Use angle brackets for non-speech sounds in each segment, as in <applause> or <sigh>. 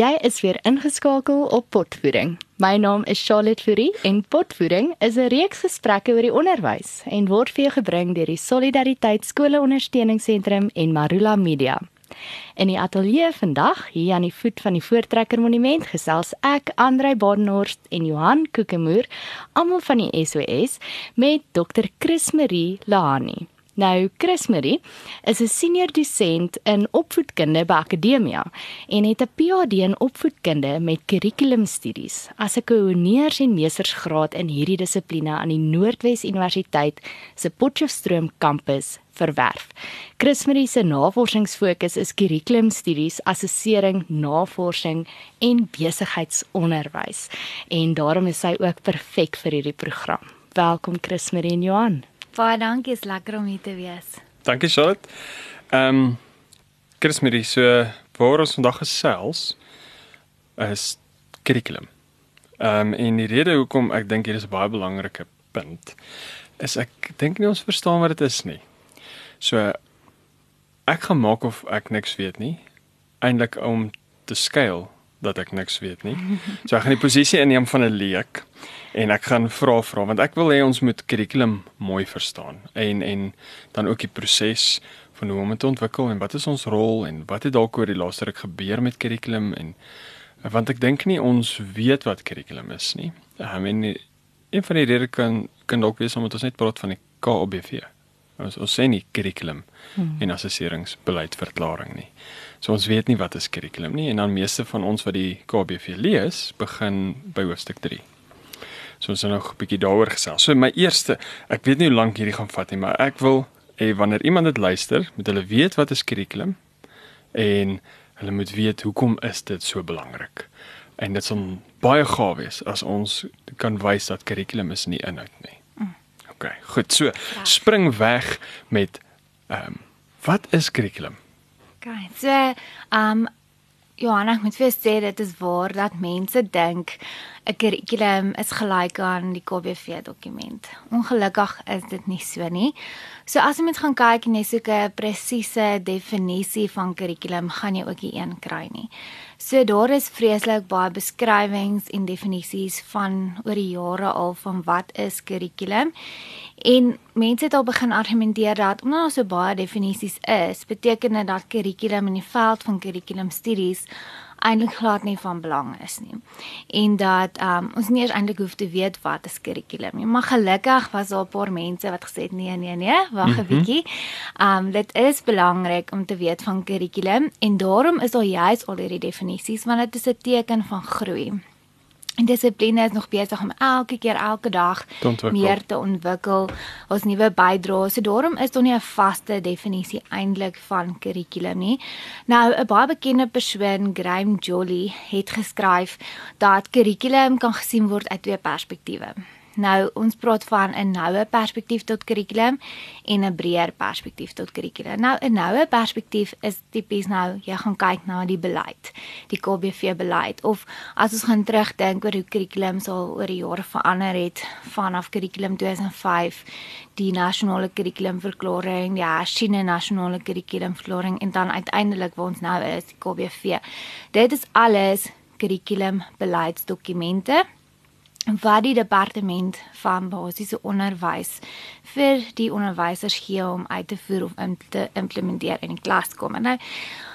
Jy is weer ingeskakel op Potvoeding. My naam is Charlotte Fourie en Potvoeding is 'n reeks gesprekke oor die onderwys en word vir jou gebring deur die Solidariteit Skole Ondersteuningsentrum en Marula Media. In die ateljee vandag, hier aan die voet van die Voortrekker Monument, gesels ek, Andrei Badenhorst en Johan Kokemoer, almal van die SOS, met Dr. Chris Marie Lahani. Nou Chris Marie is 'n senior dosent in opvoedkunde by Akademia en het 'n PhD in opvoedkunde met kurrikulumstudies as 'n koördineers en meestersgraad in hierdie dissipline aan die Noordwes Universiteit se Potchefstroom kampus verwerf. Chris Marie se navorsingsfokus is kurrikulumstudies, assessering, navorsing en besigheidsonderwys en daarom is sy ook perfek vir hierdie program. Welkom Chris Marie en Johan. Baie dankie, is lekker om hier te wees. Dankie Charlotte. Ehm um, Chris Marie, so waar ons vandag gesels is kurrikulum. Ehm um, en die rede hoekom ek dink hier is 'n baie belangrike punt is ek dink nie ons verstaan wat dit is nie. So ek gaan maak of ek niks weet nie eintlik om te skuil dat ek niks weet nie. So ek gaan die posisie inneem van 'n leek en ek gaan vra vra want ek wil hê ons moet kurrikulum mooi verstaan en en dan ook die proses van hoe om dit te ontwikkel en wat is ons rol en wat het dalk oor die laaste ruk gebeur met kurrikulum en want ek dink nie ons weet wat kurrikulum is nie. I mean een van die redes kan kan dalk wees omdat ons net praat van die KOBV. Ons ons sê nie kurrikulum hmm. en assesseringsbeleid verklaring nie. So ons weet nie wat is kurrikulum nie en dan meeste van ons wat die KBV lees, begin by hoofstuk 3. So ons het nog 'n bietjie daaroor gesels. So my eerste, ek weet nie hoe lank hierdie gaan vat nie, maar ek wil hê wanneer iemand dit luister, moet hulle weet wat is kurrikulum en hulle moet weet hoekom is dit so belangrik. En dit sal baie gaaf wees as ons kan wys dat kurrikulum is nie inhoud nie. OK, goed. So spring weg met ehm um, wat is kurrikulum? OK. So ehm um, Johanna, ek moet vir sê dit is waar dat mense dink 'n kurrikulum is gelyk aan die KBV dokument. Ongelukkig is dit nie so nie. So as jy mens gaan kyk en jy soek 'n presiese definisie van kurrikulum, gaan jy ook nie een kry nie. So daar is vreeslik baie beskrywings en definisies van oor die jare al van wat is kurrikulum. En mense het al begin argumenteer dat omdat daar so baie definisies is, beteken dit dat kurrikulum in die veld van kurrikulumstudies eintlik glad nie van belang is nie. En dat um, ons nie eens eintlik hoef te weet wat 'n kurrikulum is. Maar gelukkig was daar 'n paar mense wat gesê het nee nee nee, wag 'n mm -hmm. bietjie. Um dit is belangrik om te weet van kurrikulum en daarom is daar juis al hierdie definisies want dit is 'n teken van groei. En dissipline is nog besig om elke keer elke dag meer te ontwikkel ons nuwe bydraes. So daarom is daar nie 'n vaste definisie eintlik van kurrikulum nie. Nou 'n baie bekende persoon, Graham Joly, het geskryf dat kurrikulum kan gesien word uit twee perspektiewe. Nou ons praat van 'n noue perspektief tot kurrikulum en 'n breër perspektief tot kurrikulum. Nou 'n noue perspektief is tipies nou jy gaan kyk na die beleid, die KBV beleid of as ons gaan terugdink oor hoe kurrikulum sal oor die jare verander het vanaf kurrikulum 2005, die nasionale kurrikulumverklaring, die hersiene nasionale kurrikulumverklaring en dan uiteindelik waar ons nou is, die KBV. Dit is alles kurrikulum beleidsdokumente wat die departement van basiese onderwys vir die onderwysers gee om uit te voer of om te implementeer in die klas kom. En nou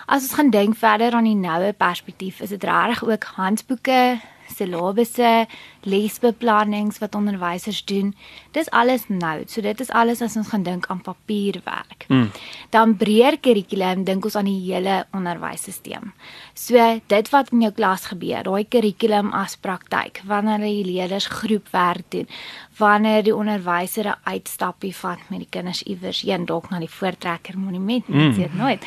as ons gaan dink verder aan die noue perspektief, is dit regtig ook handboeke, syllabusse, leesbeplannings wat onderwysers doen. Dis alles nou. So dit is alles as ons gaan dink aan papierwerk. Mm. Dan breër kurrikulum dink ons aan die hele onderwysstelsel. So dit wat in jou klas gebeur, daai kurrikulum as praktyk, wanneer die leerders groepwerk doen, wanneer die onderwyser 'n uitstappie vat met die kinders iewers heen dalk na die voortrekker monument, mm. weet nooit.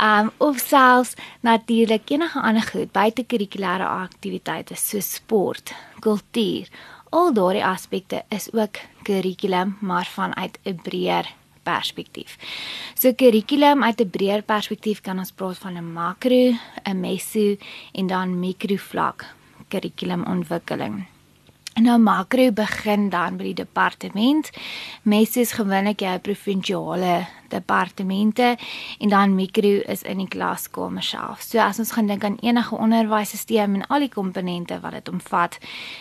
Um of selfs natuurlik enige ander goed buite kurrikulêre aktiwiteite so sport, kultuur. Al daardie aspekte is ook kurrikulum, maar vanuit 'n breër perspektief. So kurrikulum uit 'n breër perspektief kan ons praat van 'n makro, 'n meso en dan mikro vlak kurrikulumontwikkeling. En nou makro begin dan by die departement. Meso is gewoonlik jou provinsiale departemente en dan mikro is in die klaskamer self. So as ons gaan dink aan enige onderwysstelsel en al die komponente wat dit omvat,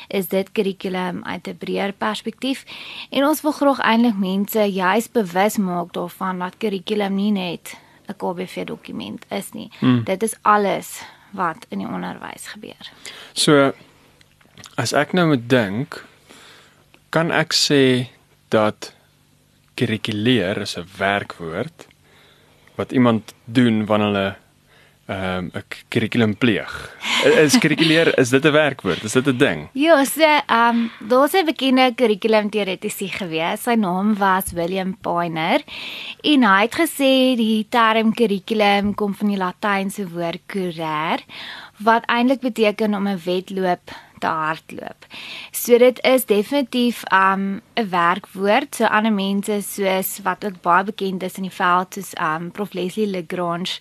is dit kurrikulum uit 'n breër perspektief en ons wil graag eintlik mense juis bewus maak daarvan dat kurrikulum nie net 'n KBV dokument is nie. Hmm. Dit is alles wat in die onderwys gebeur. So as ek nou moet dink, kan ek sê dat kurrikuleer is 'n werkwoord wat iemand doen wanneer hulle ehm um, 'n kurrikulum pleeg. Is kurrikuleer is dit 'n werkwoord? Is dit 'n ding? Ja, so ehm daar's 'n bekende kurrikulum teoretiese gewees. Sy naam was William Poiner en hy het gesê die term kurrikulum kom van die Latynse woord currere wat eintlik beteken om 'n wedloop te hardloop. So dit is definitief um 'n werkwoord. So ander mense soos wat ook baie bekend is in die veld soos um Prof Leslie Lagrange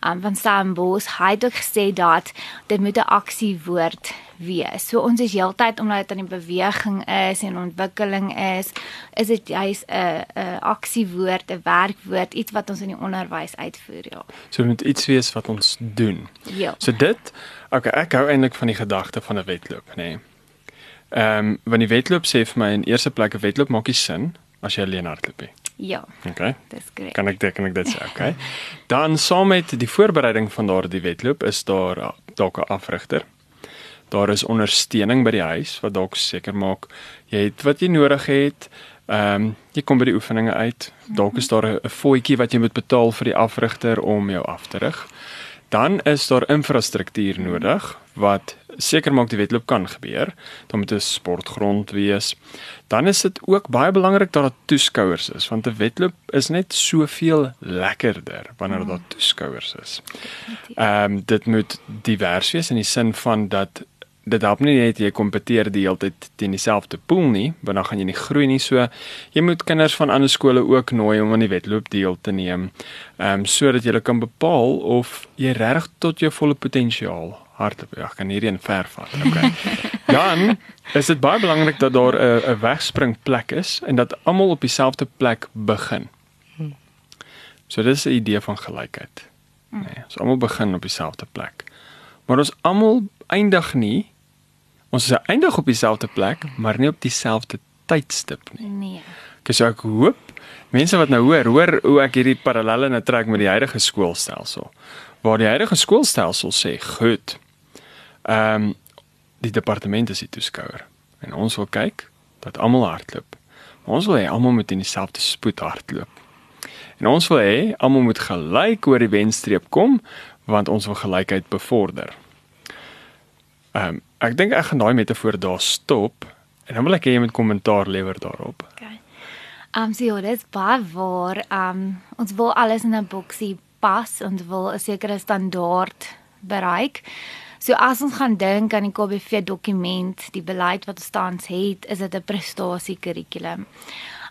um van Stellenbosch hy het ook gesê dat dit moet 'n aksiewoord wees. So ons is heeltyd omdat dit aan die beweging is en ontwikkeling is, is dit juis 'n 'n aksiewoord, 'n werkwoord, iets wat ons in die onderwys uitvoer, ja. So moet iets wees wat ons doen. Ja. So dit Okay, ek hou eintlik van die gedagte van 'n wedloop, nê. Nee. Ehm, um, wanneer die wedloop sê vir my in eerste plek 'n wedloop maak nie sin as jy alleen hardloop nie. Ja. Okay. Dis reg. Kan ek dit kan ek dit sê, okay? Dan saam met die voorbereiding van daardie wedloop is daar dalk 'n afrigter. Daar is ondersteuning by die huis wat dalk seker maak jy het wat jy nodig het. Ehm um, jy kom by die oefeninge uit. Dalk is daar 'n voetjie wat jy moet betaal vir die afrigter om jou af te rig dan is daar infrastruktuur nodig wat seker maak die wedloop kan gebeur. Dan moet 'n sportgrond wees. Dan is dit ook baie belangrik dat daar toeskouers is want 'n wedloop is net soveel lekkerder wanneer daar toeskouers is. Ehm um, dit moet divers wees in die sin van dat dit help nie net jy kompeteer die hele tyd teen dieselfde pool nie, want dan gaan jy nie groei nie. So jy moet kinders van ander skole ook nooi om aan die wedloop deel te neem. Ehm um, sodat jy kan bepaal of jy reg tot jou volle potensiaal hardloop. Ja, kan hierdie in ver vat. Okay. <laughs> dan is dit baie belangrik dat daar 'n 'n wegspringplek is en dat almal op dieselfde plek begin. So dis 'n idee van gelykheid. Nee, ons almal begin op dieselfde plek. Maar ons almal eindig nie Ons is eindig op dieselfde plek, maar nie op dieselfde tydstip nie. Nee. Sê ek hoop mense wat nou hoor, hoor hoe ek hierdie parallelle nou trek met die huidige skoolstelsel. Waar die huidige skoolstelsel sê, "Goed. Ehm um, die departement is die toeskouer en ons wil kyk dat almal hardloop. Maar ons wil hê almal moet in dieselfde spoed hardloop. En ons wil hê almal moet gelyk oor die wenstreep kom want ons wil gelykheid bevorder." Ehm um, Ek dink ek gaan daai metafoor daar stop en dan wil ek hê jy moet kommentaar lewer daarop. Okay. Um so ja, dis baie waar. Um ons wil alles in 'n boksie pas en wil 'n sekere standaard bereik. So as ons gaan dink aan die KBV dokument, die beleid wat ons tans het, is dit 'n prestasie kurrikulum.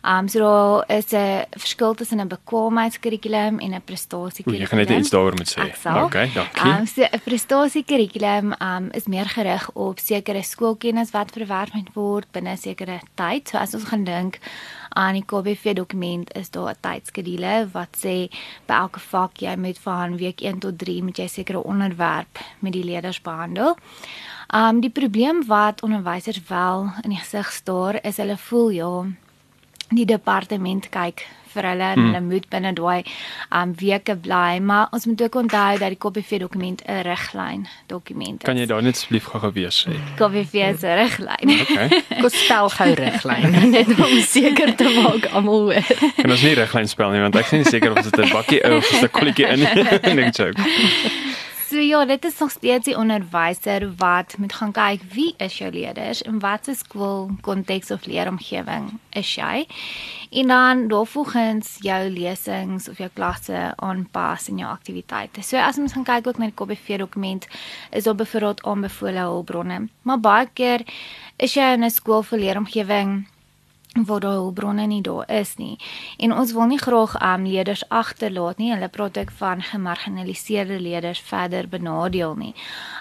Um so daar is 'n verskil tussen 'n bekwaamheidskurrikulum en 'n prestasiekurrikulum. Jy gaan net iets daaroor moet sê. Okay, dankie. Um so 'n prestasiekurrikulum um is meer gerig op sekere skoolkennis wat verwerf moet word binne 'n sekere tyd. So as ons gaan dink aan die KBV dokument is daar 'n tydskedule wat sê by elke vak jy moet van week 1 tot 3 moet jy sekere onderwerp met die leerders behandel. Um die probleem wat onderwysers wel in die gesig staar is hulle voel ja die departement kyk vir hulle en hmm. hulle moet binne daai um weke bly maar ons moet ook onthou dat die KPV dokument 'n riglyn dokument is. Kan jy daar net asseblief gou gewees sê? KPV se riglyn. <laughs> Okay. Kom spel gou riglyn <laughs> net om seker te maak almal hoor. Kan ons nie riglyn spel nie want ek is nie seker of dit 'n bakkie of 'n kolletjie in <laughs> nee joke. So ja, dit is nog steeds die onderwyser wat moet gaan kyk wie is jou leerders en wat is skool konteks of leeromgewing is jy? En dan daarvolgens jou lesings of jou klasse aanpas in jou aktiwiteite. So as ons gaan kyk ook na die KBV dokument, is daar byvoorbeeld aanbevole hulpbronne. Maar baie keer is jy in 'n skool vir leeromgewing waar daar hulpbronne nie daar is nie. En ons wil nie graag um leerders agterlaat nie. Hulle praat ook van gemarginaliseerde leerders verder benadeel nie.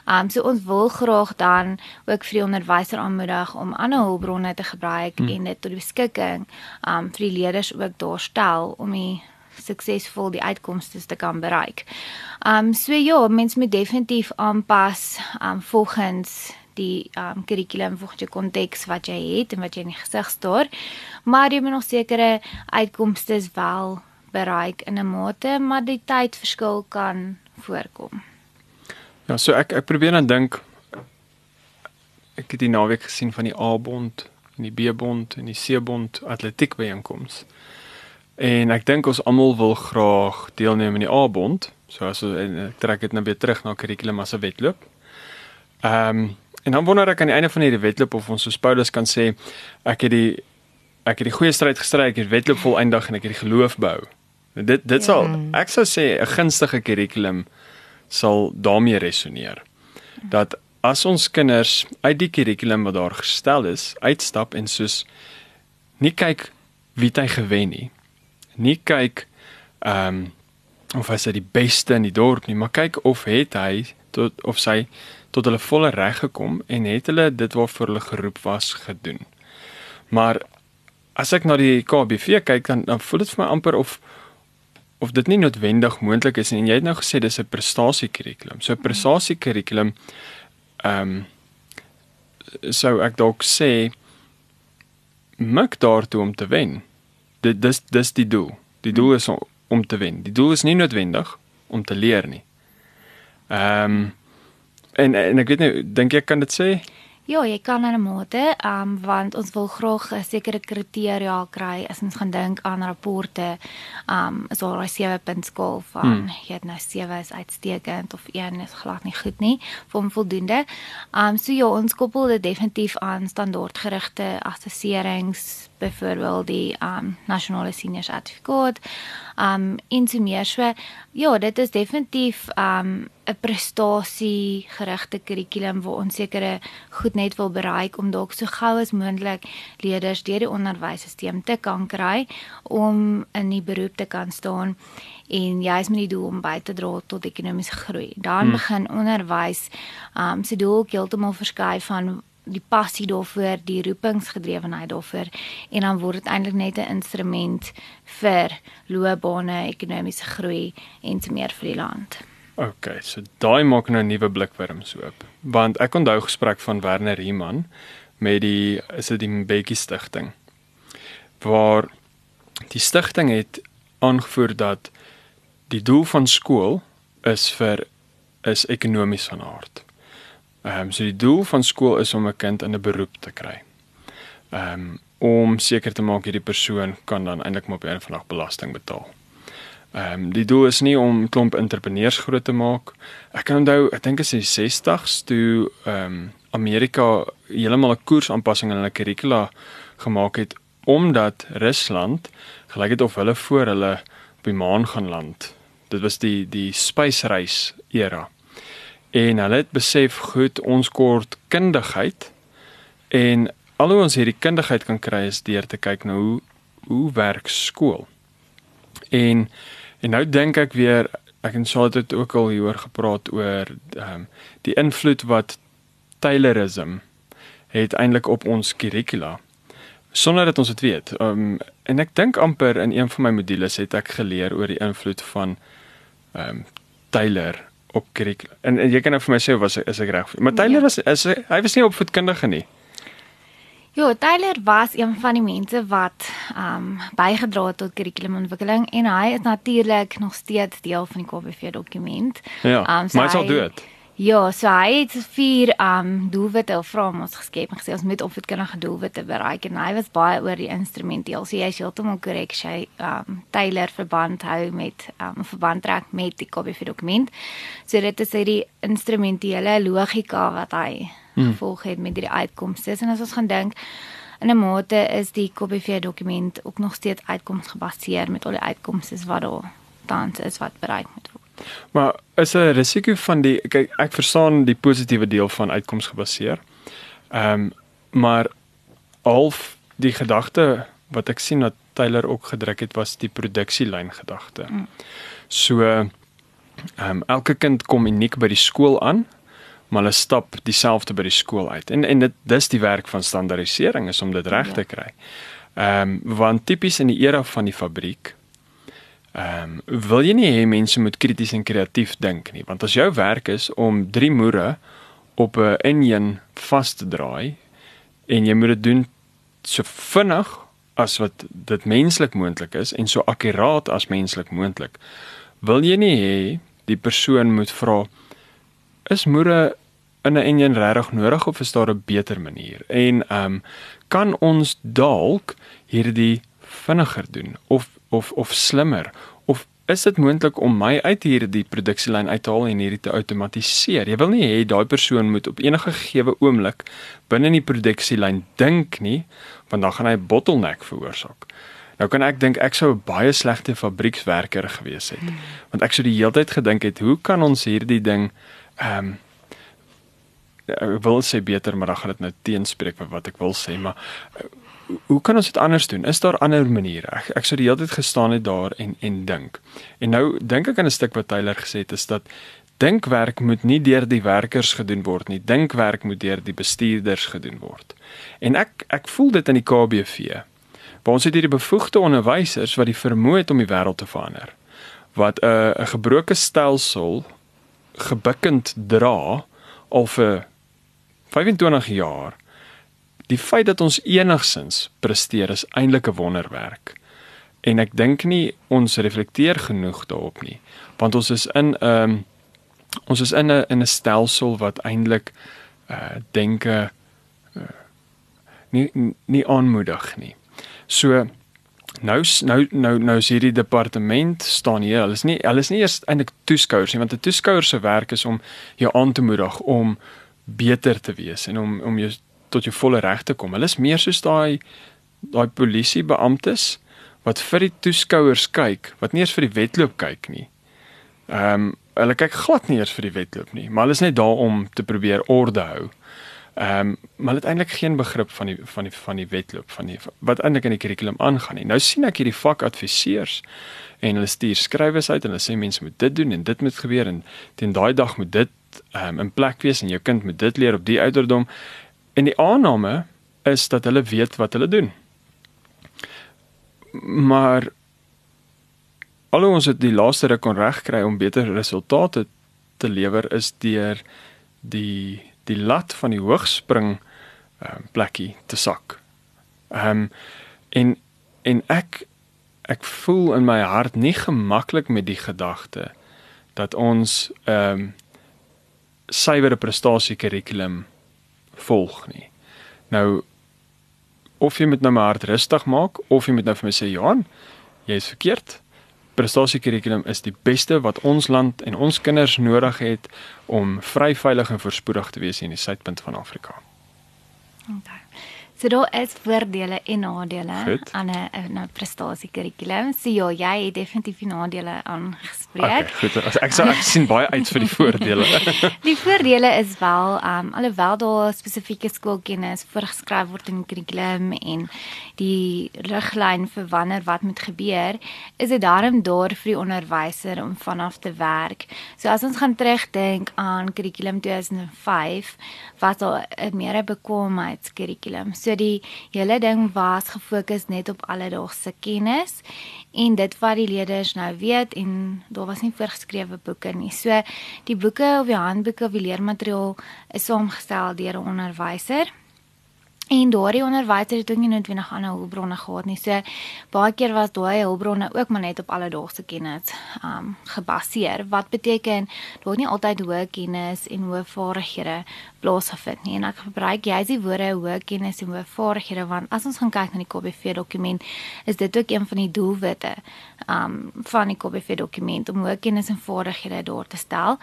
Um so ons wil graag dan ook vir die onderwyser aanmoedig om ander hulpbronne te gebruik hmm. en dit tot beskikking um vir die leerders ook daar stel om die suksesvol die uitkomste te kan bereik. Um so ja, mens moet definitief aanpas um volgens die um kurrikulum volgens die konteks wat jy het en wat jy in die gesig staar. Maar jy moet nog sekere uitkomste wel bereik in 'n mate, maar die tydverskil kan voorkom. Ja, so ek ek probeer dan dink ek het die naweek gesien van die A-bond en die B-bond en die C-bond atletiek byeenkomste. En ek dink ons almal wil graag deelneem aan die A-bond. So as ek trek dit nou weer terug na kurrikulum as 'n wedloop. Ehm um, en dan wonder ek aan die einde van hierdie wedloop of ons soos Paulus kan sê ek het die ek het die goeie stryd gestry, ek het wedloop volëindig en ek het die geloof bou. Dit dit ja. sal ek sou sê 'n gunstige kurrikulum sal daarmee resoneer. Dat as ons kinders uit die kurrikulum wat daar gestel is, uitstap en soos nie kyk wie hy gewen nie, nie kyk ehm um, of hy is die beste in die dorp nie, maar kyk of het hy tot of sy tot hulle volle reg gekom en het hulle dit waarvoor hulle geroep was gedoen. Maar as ek na die KBV kyk dan dan voel dit vir my amper of of dit nie noodwendig moontlik is en jy het nou gesê dis 'n prestasie kurrikulum. So 'n prestasie kurrikulum ehm um, sou ek dalk sê mik daartoe om te wen dit dis dis die doel. Die doel is om, om te wen. Die doel is nie noodwendig om te leer nie. Ehm um, en en ek weet nie dink jy kan dit sê? Ja, jy kan in 'n mate, um, want ons wil graag 'n sekere kriteria kry as ons gaan dink aan rapporte. Um, so 'n 7 punt skaal van hmm. jy het nou 7 is uitstekend of 1 is glad nie goed nie, vir hom voldoende. Um, so ja, ons koppel dit definitief aan standaardgerigte assesserings byvoorbeeld die um nasionale senior sertifikaat um in te meer so ja dit is definitief um 'n prestasie gerigte kurrikulum waar ons sekere goed net wil bereik om dalk so gou as moontlik leerders deur die onderwysstelsel te kan kry om in die beroep te kan staan en jy's met die doel om by te dra tot ekonomiese groei. Dan hmm. begin onderwys um se doel heeltemal verskuif van die passie daarvoor, die roepingsgedrewenheid daarvoor en dan word dit eintlik net 'n instrument vir loopbane, ekonomiese groei en te meer vir die land. OK, so daai maak nou 'n nuwe blikwurms oop. Want ek onthou gesprek van Werner Riemann met die is dit die Mbeki stigting waar die stigting het aangevoer dat die doel van skool is vir is ekonomies van aard. Ehm um, so die doel van skool is om 'n kind in 'n beroep te kry. Ehm um, om seker te maak hierdie persoon kan dan eintlik maar op 'n vandag belasting betaal. Ehm um, die doel is nie om klomp entrepreneurs groot te maak. Ek kan onthou, ek dink dit is die 60s toe ehm um, Amerika heeltemal 'n koersaanpassing in hulle kurrikula gemaak het omdat Rusland gelyk het of hulle voor hulle op die maan gaan land. Dit was die die spysreis era en hulle het besef goed ons kort kundigheid en al hoe ons hierdie kundigheid kan kry is deur te kyk na hoe hoe werk skool. En en nou dink ek weer ek en Charlotte het ook al hieroor gepraat oor ehm um, die invloed wat Taylorism het eintlik op ons kurrikula sonder dat ons dit weet. Ehm um, en ek dink amper in een van my modules het ek geleer oor die invloed van ehm um, Taylor op kurrikulum. En, en jy kan nou vir my sê was is ek reg? Maar Tyler ja. was is hy was nie opvoedkundige nie. Ja, Tyler was een van die mense wat ehm um, bygedra het tot kurrikulumontwikkeling en hy is natuurlik nog steeds deel van die KBV dokument. Ja, um, so maar hy sal dood. Ja, so hy het vier um doelwitte of vrae ons geskep en gesê ons moet opvoedkundige doelwitte bereik en hy was baie oor die instrumenteel. So jy is heeltemal korrek, hy um Taylor verband hou met um verband trek met die KBV dokument. So dit is hierdie instrumentele logika wat hy hmm. gevolg het met hierdie uitkomste. En as ons gaan dink in 'n mate is die KBV dokument ook nog steeds uitkomsgebaseer met al die uitkomste wat daar tans is wat bereik moet word. Maar is 'n risiko van die kyk ek verstaan die positiewe deel van uitkoms gebaseer. Ehm um, maar half die gedagte wat ek sien dat Taylor ook gedruk het was die produksielyn gedagte. Mm. So ehm um, elke kind kom uniek by die skool aan, maar hulle stap dieselfde by die skool uit. En en dit dis die werk van standaardisering is om dit reg te ja. kry. Ehm um, want tipies in die era van die fabriek Ehm um, wil jy nie hê mense moet krities en kreatief dink nie, want as jou werk is om drie moere op 'n enjin vas te draai en jy moet dit doen so vinnig as wat dit menslik moontlik is en so akkuraat as menslik moontlik. Wil jy nie hê die persoon moet vra is moere in 'n enjin regtig nodig of is daar 'n beter manier? En ehm um, kan ons dalk hierdie vinniger doen of of of slimmer of is dit moontlik om my uit hierdie produksielyn uit te haal en hierdie te outomatiseer? Jy wil nie hê daai persoon moet op enige gegee oomblik binne in die produksielyn dink nie, want dan gaan hy 'n bottleneck veroorsaak. Nou kan ek dink ek sou 'n baie slegte fabriekswerker gewees het. Hmm. Want ek sou die hele tyd gedink het, hoe kan ons hierdie ding ehm um, ek wil sê beter, maar dan gaan dit nou teenspreek met wat ek wil sê, maar hoe kan ons dit anders doen? Is daar ander maniere? Ek ek sou die hele tyd gestaan het daar en en dink. En nou dink ek aan 'n stuk wat Tyler gesê het is dat dinkwerk moet nie deur die werkers gedoen word nie. Dinkwerk moet deur die bestuurders gedoen word. En ek ek voel dit in die KBV. Waar ons het hierdie bevoegde onderwysers wat die vermoë het om die wêreld te verander. Wat 'n uh, 'n gebroke stelsel gebukkend dra al vir 25 jaar die feit dat ons enigsins presteer is eintlik 'n wonderwerk. En ek dink nie ons reflekteer genoeg daarop nie, want ons is in 'n um, ehm, ons is in 'n in 'n stelsel wat eintlik uh denke uh, nie nie aanmoedig nie. So nou nou nou nou is hierdie departement staan hier. Hulle is nie hulle is nie eers eintlik toeskouers nie, want 'n toeskouer se werk is om jou aan te moedig om beter te wees en om om jou tot jou volle reg te kom. Hulle is meer soos daai daai polisiebeamptes wat vir die toeskouers kyk, wat nie eens vir die wedloop kyk nie. Ehm um, hulle kyk glad nie eens vir die wedloop nie, maar hulle is net daar om te probeer orde hou. Ehm um, maar hulle het eintlik geen begrip van die van die van die wedloop van die wat eintlik in die kurrikulum aangaan nie. Nou sien ek hierdie vakadviseurs en hulle stuur skrywers uit en hulle sê mense moet dit doen en dit moet gebeur en teen daai dag moet dit ehm um, in plek wees en jou kind moet dit leer op die ouderdom En die aanname is dat hulle weet wat hulle doen. Maar al ons het die laaste ruk kon regkry om beter resultate te lewer is deur die die lat van die hoogspring uh, plekkie te sak. Ehm um, en en ek ek voel in my hart nie gemaklik met die gedagte dat ons ehm um, suiwere prestasie kurrikulum volg nie. Nou of jy met nou my hart rustig maak of jy met nou vir my sê Johan, jy is verkeerd. Prestasiekurrikulum is die beste wat ons land en ons kinders nodig het om vry, veilig en voorspoedig te wees in die suidpunt van Afrika. Okay. So daar is voordele en nadele aan 'n 'n prestasiekurrikulum. So ja, jy het definitief die nadele aangespreek. Okay, goed. As ek sou ek sien baie uit vir die voordele. <laughs> die voordele is wel um alhoewel daar spesifieke skoolkennis voorgeskryf word in die kurrikulum en die riglyn vir wanneer wat moet gebeur, is dit daarom daar vir die onderwyser om vanaf te werk. So as ons gaan terugdink aan kurrikulum 2005, was daar 'n meer bekwaamheidskurrikulum. So die hele ding was gefokus net op alledaagse kennis en dit wat die leerders nou weet en daar was nie voorgeskrewe boeke nie. So die boeke of die handboeke of die leermateriaal is saamgestel deur 'n onderwyser. En daardie onderwyser het ook nie noodwendig ander hulpbronne gehad nie. So baie keer was daai hulpbronne ook maar net op alledaagse kennis um gebaseer. Wat beteken daar nie altyd hoë kennis en hoë vaardighede plaasgevind nie. En ek gebruik jy die woorde hoë kennis en hoë vaardighede want as ons gaan kyk na die KBV dokument, is dit ook een van die doelwitte um van die KBV dokument om hoë kennis en vaardighede daar te stel.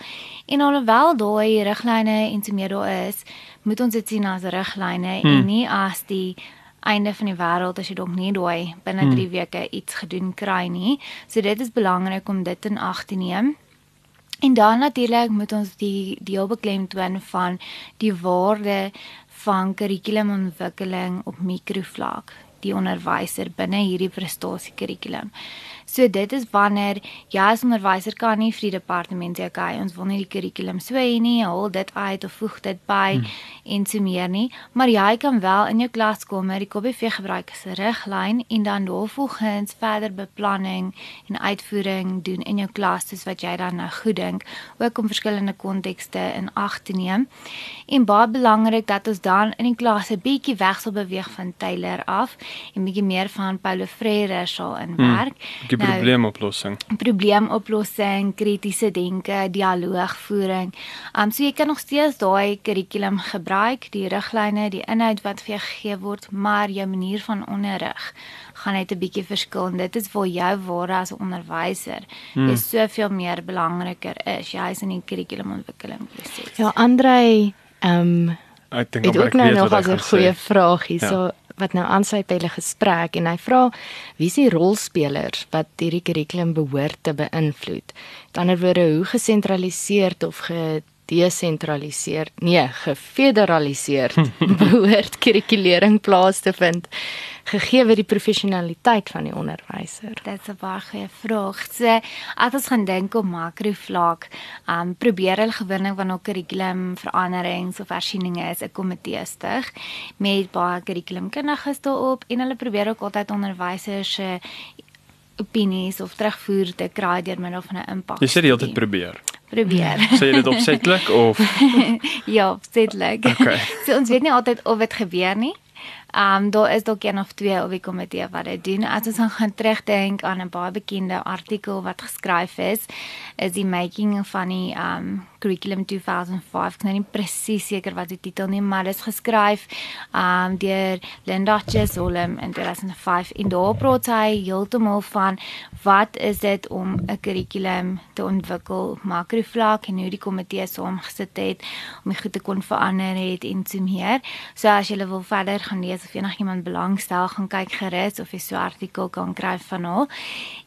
En alhoewel daai riglyne en so meer daar is, moet ons dit sien as riglyne hmm. en nie as die einde van die wêreld as jy dalk nie daai binne 3 hmm. weke iets gedoen kry nie. So dit is belangrik om dit in ag te neem. En dan natuurlik moet ons die deel beklemtoon van die waarde van kurrikulumontwikkeling op mikrovlak die onderwyser binne hierdie prestasie kurrikulum. So dit is wanneer jy as onderwyser kan nie vir die departement sê okay, ons wil nie die kurrikulum so hê nie, haal dit uit of voeg dit by hmm. en so meer nie, maar jy kan wel in jou klaskamer die KBV gebruik as 'n riglyn en dan daarvolgens verder beplanning en uitvoering doen in jou klas soos wat jy dan nou goed dink, ook om verskillende kontekste in ag te neem. En baie belangrik dat ons dan in die klas 'n bietjie weg sal beweeg van Taylor af en bietjie meer van Paulo Freire sal inwerk. Hmm, nou, probleemoplossing. Probleemoplossing, kritiese denke, dialoogvoering. Um so jy kan nog steeds daai kurrikulum gebruik, die riglyne, die inhoud wat vir jou gegee word, maar jou manier van onderrig gaan net 'n bietjie verskil. Dit is waar jou ware as 'n onderwyser hmm. is soveel meer belangriker is. Jy is in die kurrikulumontwikkeling proses. Ja, Andre, ehm um, ek dink ook nou nog 'n goeie vraag hier. Ja. So wat nou aansluit by hulle gesprek en hy vra wie is die rolspelers wat hierdie kurrikulum behoort te beïnvloed? Dan word hoe gesentraliseer of ge desentraliseer, nee, gefederaliseer <laughs> behoort kurrikulering plaas te vind gegee word die professionaliteit van die onderwyser. Dit's 'n baie goeie vraag. So, as ons gaan dink op makrovlak, um probeer hulle gewoonlik wanneer kurrikulum veranderings of hersieninge is, 'n komitee stig met baie kurrikulumkundiges daarop en hulle probeer ook altyd onderwysers se opinies of terugvoer te kry deur middel van 'n impak. Jy sê jy altyd probeer probeer. Sê jy dit opsetlik of Ja, opsetlik. Okay. <laughs> so ons weet nie altyd of dit gebeur nie. Ehm um, daar is dalk een of twee op die komitee wat dit doen. As ons gaan terugdink aan 'n baie bekende artikel wat geskryf is, is die making van die ehm um, curriculum 2005. Ek nou nie presies seker wat die titel nie, maar dit is geskryf um, deur Linda Chesolem in 2005 en daar praat hy heeltemal van wat is dit om 'n kurrikulum te ontwikkel makrovlak en hoe die komitee saamgesit het om dit goed te kon verander het en so meer. So as jy wil verder gaan lees of enigiemand belangstel, gaan kyk gerus of jy so 'n artikel kan kry van haar.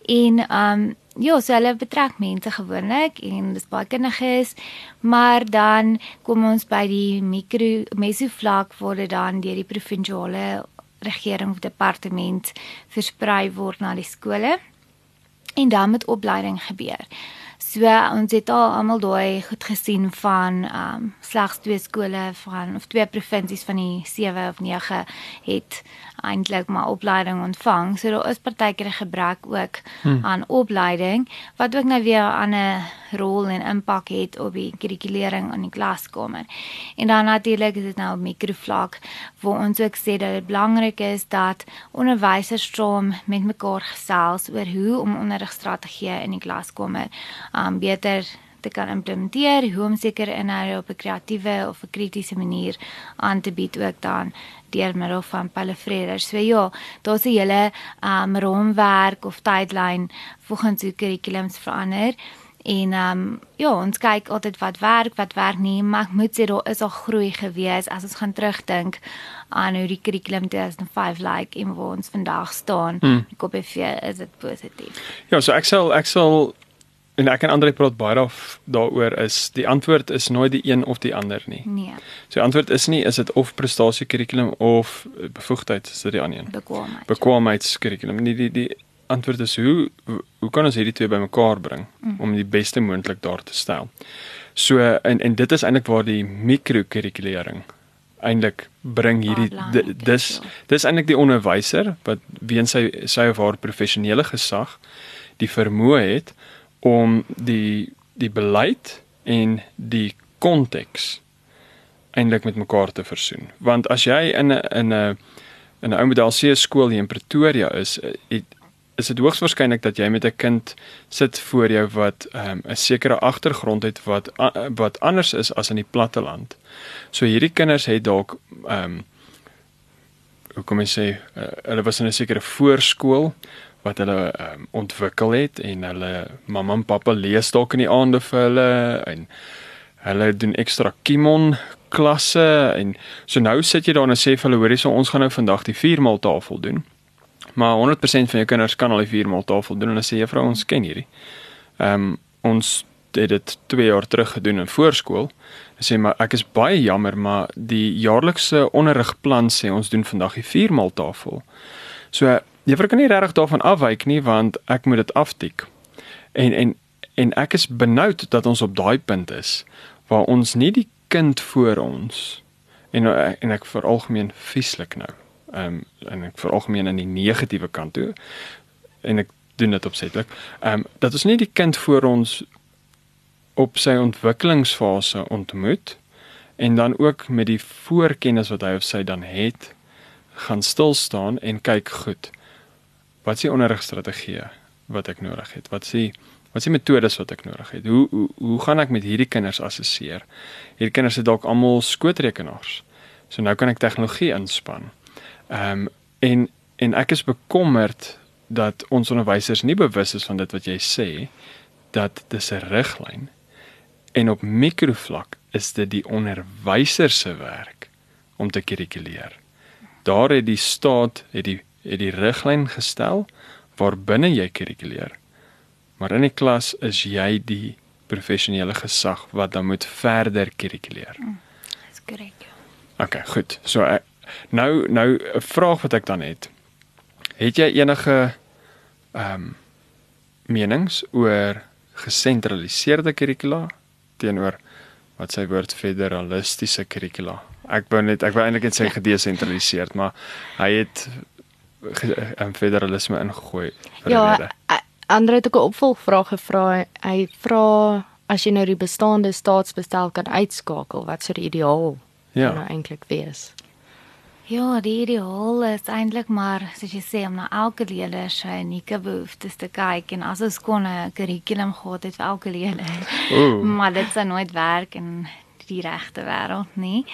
En um, ja, so hulle betrek mense gewoonlik en dis baie kundiges, maar dan kom ons by die mikro mesovlak waar dit dan deur die provinsiale regering of departement versprei word na die skole en dan met opleiding gebeur. So ons het al almal daai goed gesien van ehm um, slegs twee skole van of twee provinsies van die 7 of 9 het eintlik maar opleiding ontvang. So daar is partykeer 'n gebrek ook hmm. aan opleiding wat ook nou weer 'n ander rol en impak het op die kurrikulering in die klaskamer. En dan natuurlik is dit nou op mikrovlak waar ons ook sê dat dit belangrik is dat onderwysers stroom met mekaar gesels oor hoe om onderrigstrategieë in die klaskamer um beter te kan implementeer, hoe om seker inhoude op 'n kreatiewe of 'n kritiese manier aan te bied ook dan deur middel van Palefreder. So ja, daar's 'n hele um raamwerk of tydlyn volgens hoe kurrikulums verander. En ehm um, ja, ons kyk altyd wat werk, wat werk nie, maar ek moet sê daar is al groei gewees as ons gaan terugdink aan hoe die kurrikulum 2005 lyk like, en waar ons vandag staan. Hmm. Ek hoop effe is dit positief. Ja, so ek sal ek sal en ek en Andre praat baie daar daaroor is die antwoord is nooit die een of die ander nie. Nee. So die antwoord is nie is dit of prestasie kurrikulum of bevoegdheid is dit die ander een. Bekwaamheid. Bekwaamheidskurrikulum. Nie die die antwoord is hoe hoe kan ons hierdie twee bymekaar bring mm. om die beste moontlik daar te stel. So en en dit is eintlik waar die mikrokurrikulering eintlik bring hierdie dis ja. dis eintlik die onderwyser wat weens sy sy of haar professionele gesag die vermoë het om die die beleid en die konteks eintlik met mekaar te versoen. Want as jy in 'n in 'n 'n ou model C skool hier in Pretoria is, het, is dit hoogs waarskynlik dat jy met 'n kind sit voor jou wat ehm, 'n um, sekere agtergrond het wat uh, wat anders is as in die platte land. So hierdie kinders het dalk ehm um, hoe kom ek sê, uh, hulle was in 'n sekere voorskool wat hulle um, ontwikkel het en hulle mamma en pappa lees dalk in die aande vir hulle en hulle doen ekstra kimon klasse en so nou sit jy daar en sê vir hulle hoorie so ons gaan nou vandag die viermaal tafel doen. Maar 100% van jou kinders kan al die viermaal tafel doen en hulle sê juffrou ons ken hierdie. Ehm um, ons het dit 2 jaar terug gedoen in voorskool. Hulle sê maar ek is baie jammer maar die jaarlikse onderrigplan sê ons doen vandag die viermaal tafel. So juffrou kan nie regtig daarvan afwyk nie want ek moet dit aftik. En en en ek is benoud dat ons op daai punt is waar ons nie die kind voor ons en en ek veralgemeen vieslik nou. Ehm um, en ek veralgemeen in die negatiewe kant toe en ek doen dit opsetlik. Ehm um, dat ons nie die kind voor ons op sy ontwikkelingsfase ontmoet en dan ook met die voorkennis wat hy of sy dan het gaan stil staan en kyk goed. Wat is die onderrigstrategie wat ek nodig het? Wat is die wat is die metodes wat ek nodig het? Hoe hoe hoe gaan ek met hierdie kinders assesseer? Hierdie kinders het dalk almal skootrekenaars. So nou kan ek tegnologie inspann. Ehm um, en en ek is bekommerd dat ons onderwysers nie bewus is van dit wat jy sê dat dis 'n riglyn en op mikrovlak is dit die onderwyser se werk om te kurrikuleer. Daar het die staat het die het die riglyn gestel waarbinne jy kurrikuleer. Maar in die klas is jy die professionele gesag wat dan moet verder kurrikuleer. Mm, dis korrek. OK, goed. So ek, nou nou 'n vraag wat ek dan het. Het jy enige ehm um, menings oor gesentraliseerde kurrikula teenoor wat sy woord federalistiese kurrikula? Ek wou net ek wou eintlik net sê <laughs> gedesentraliseerd, maar hy het 'n federalisme ingegooi vir Ja, rede. a- Andre het ook 'n opvolgvraag gevra. Hy vra as jy nou die bestaande staatsbestel kan uitskakel, wat sou die ideaal Ja. nou eintlik wees? Ja, die ideaal is eintlik maar soos jy sê om na elke leerder se unieke behoeftes te kyk en as ons kon 'n kurrikulum gehad het vir elke leerder. Ooh. <laughs> maar dit sou nooit werk in die regte wêreld nie.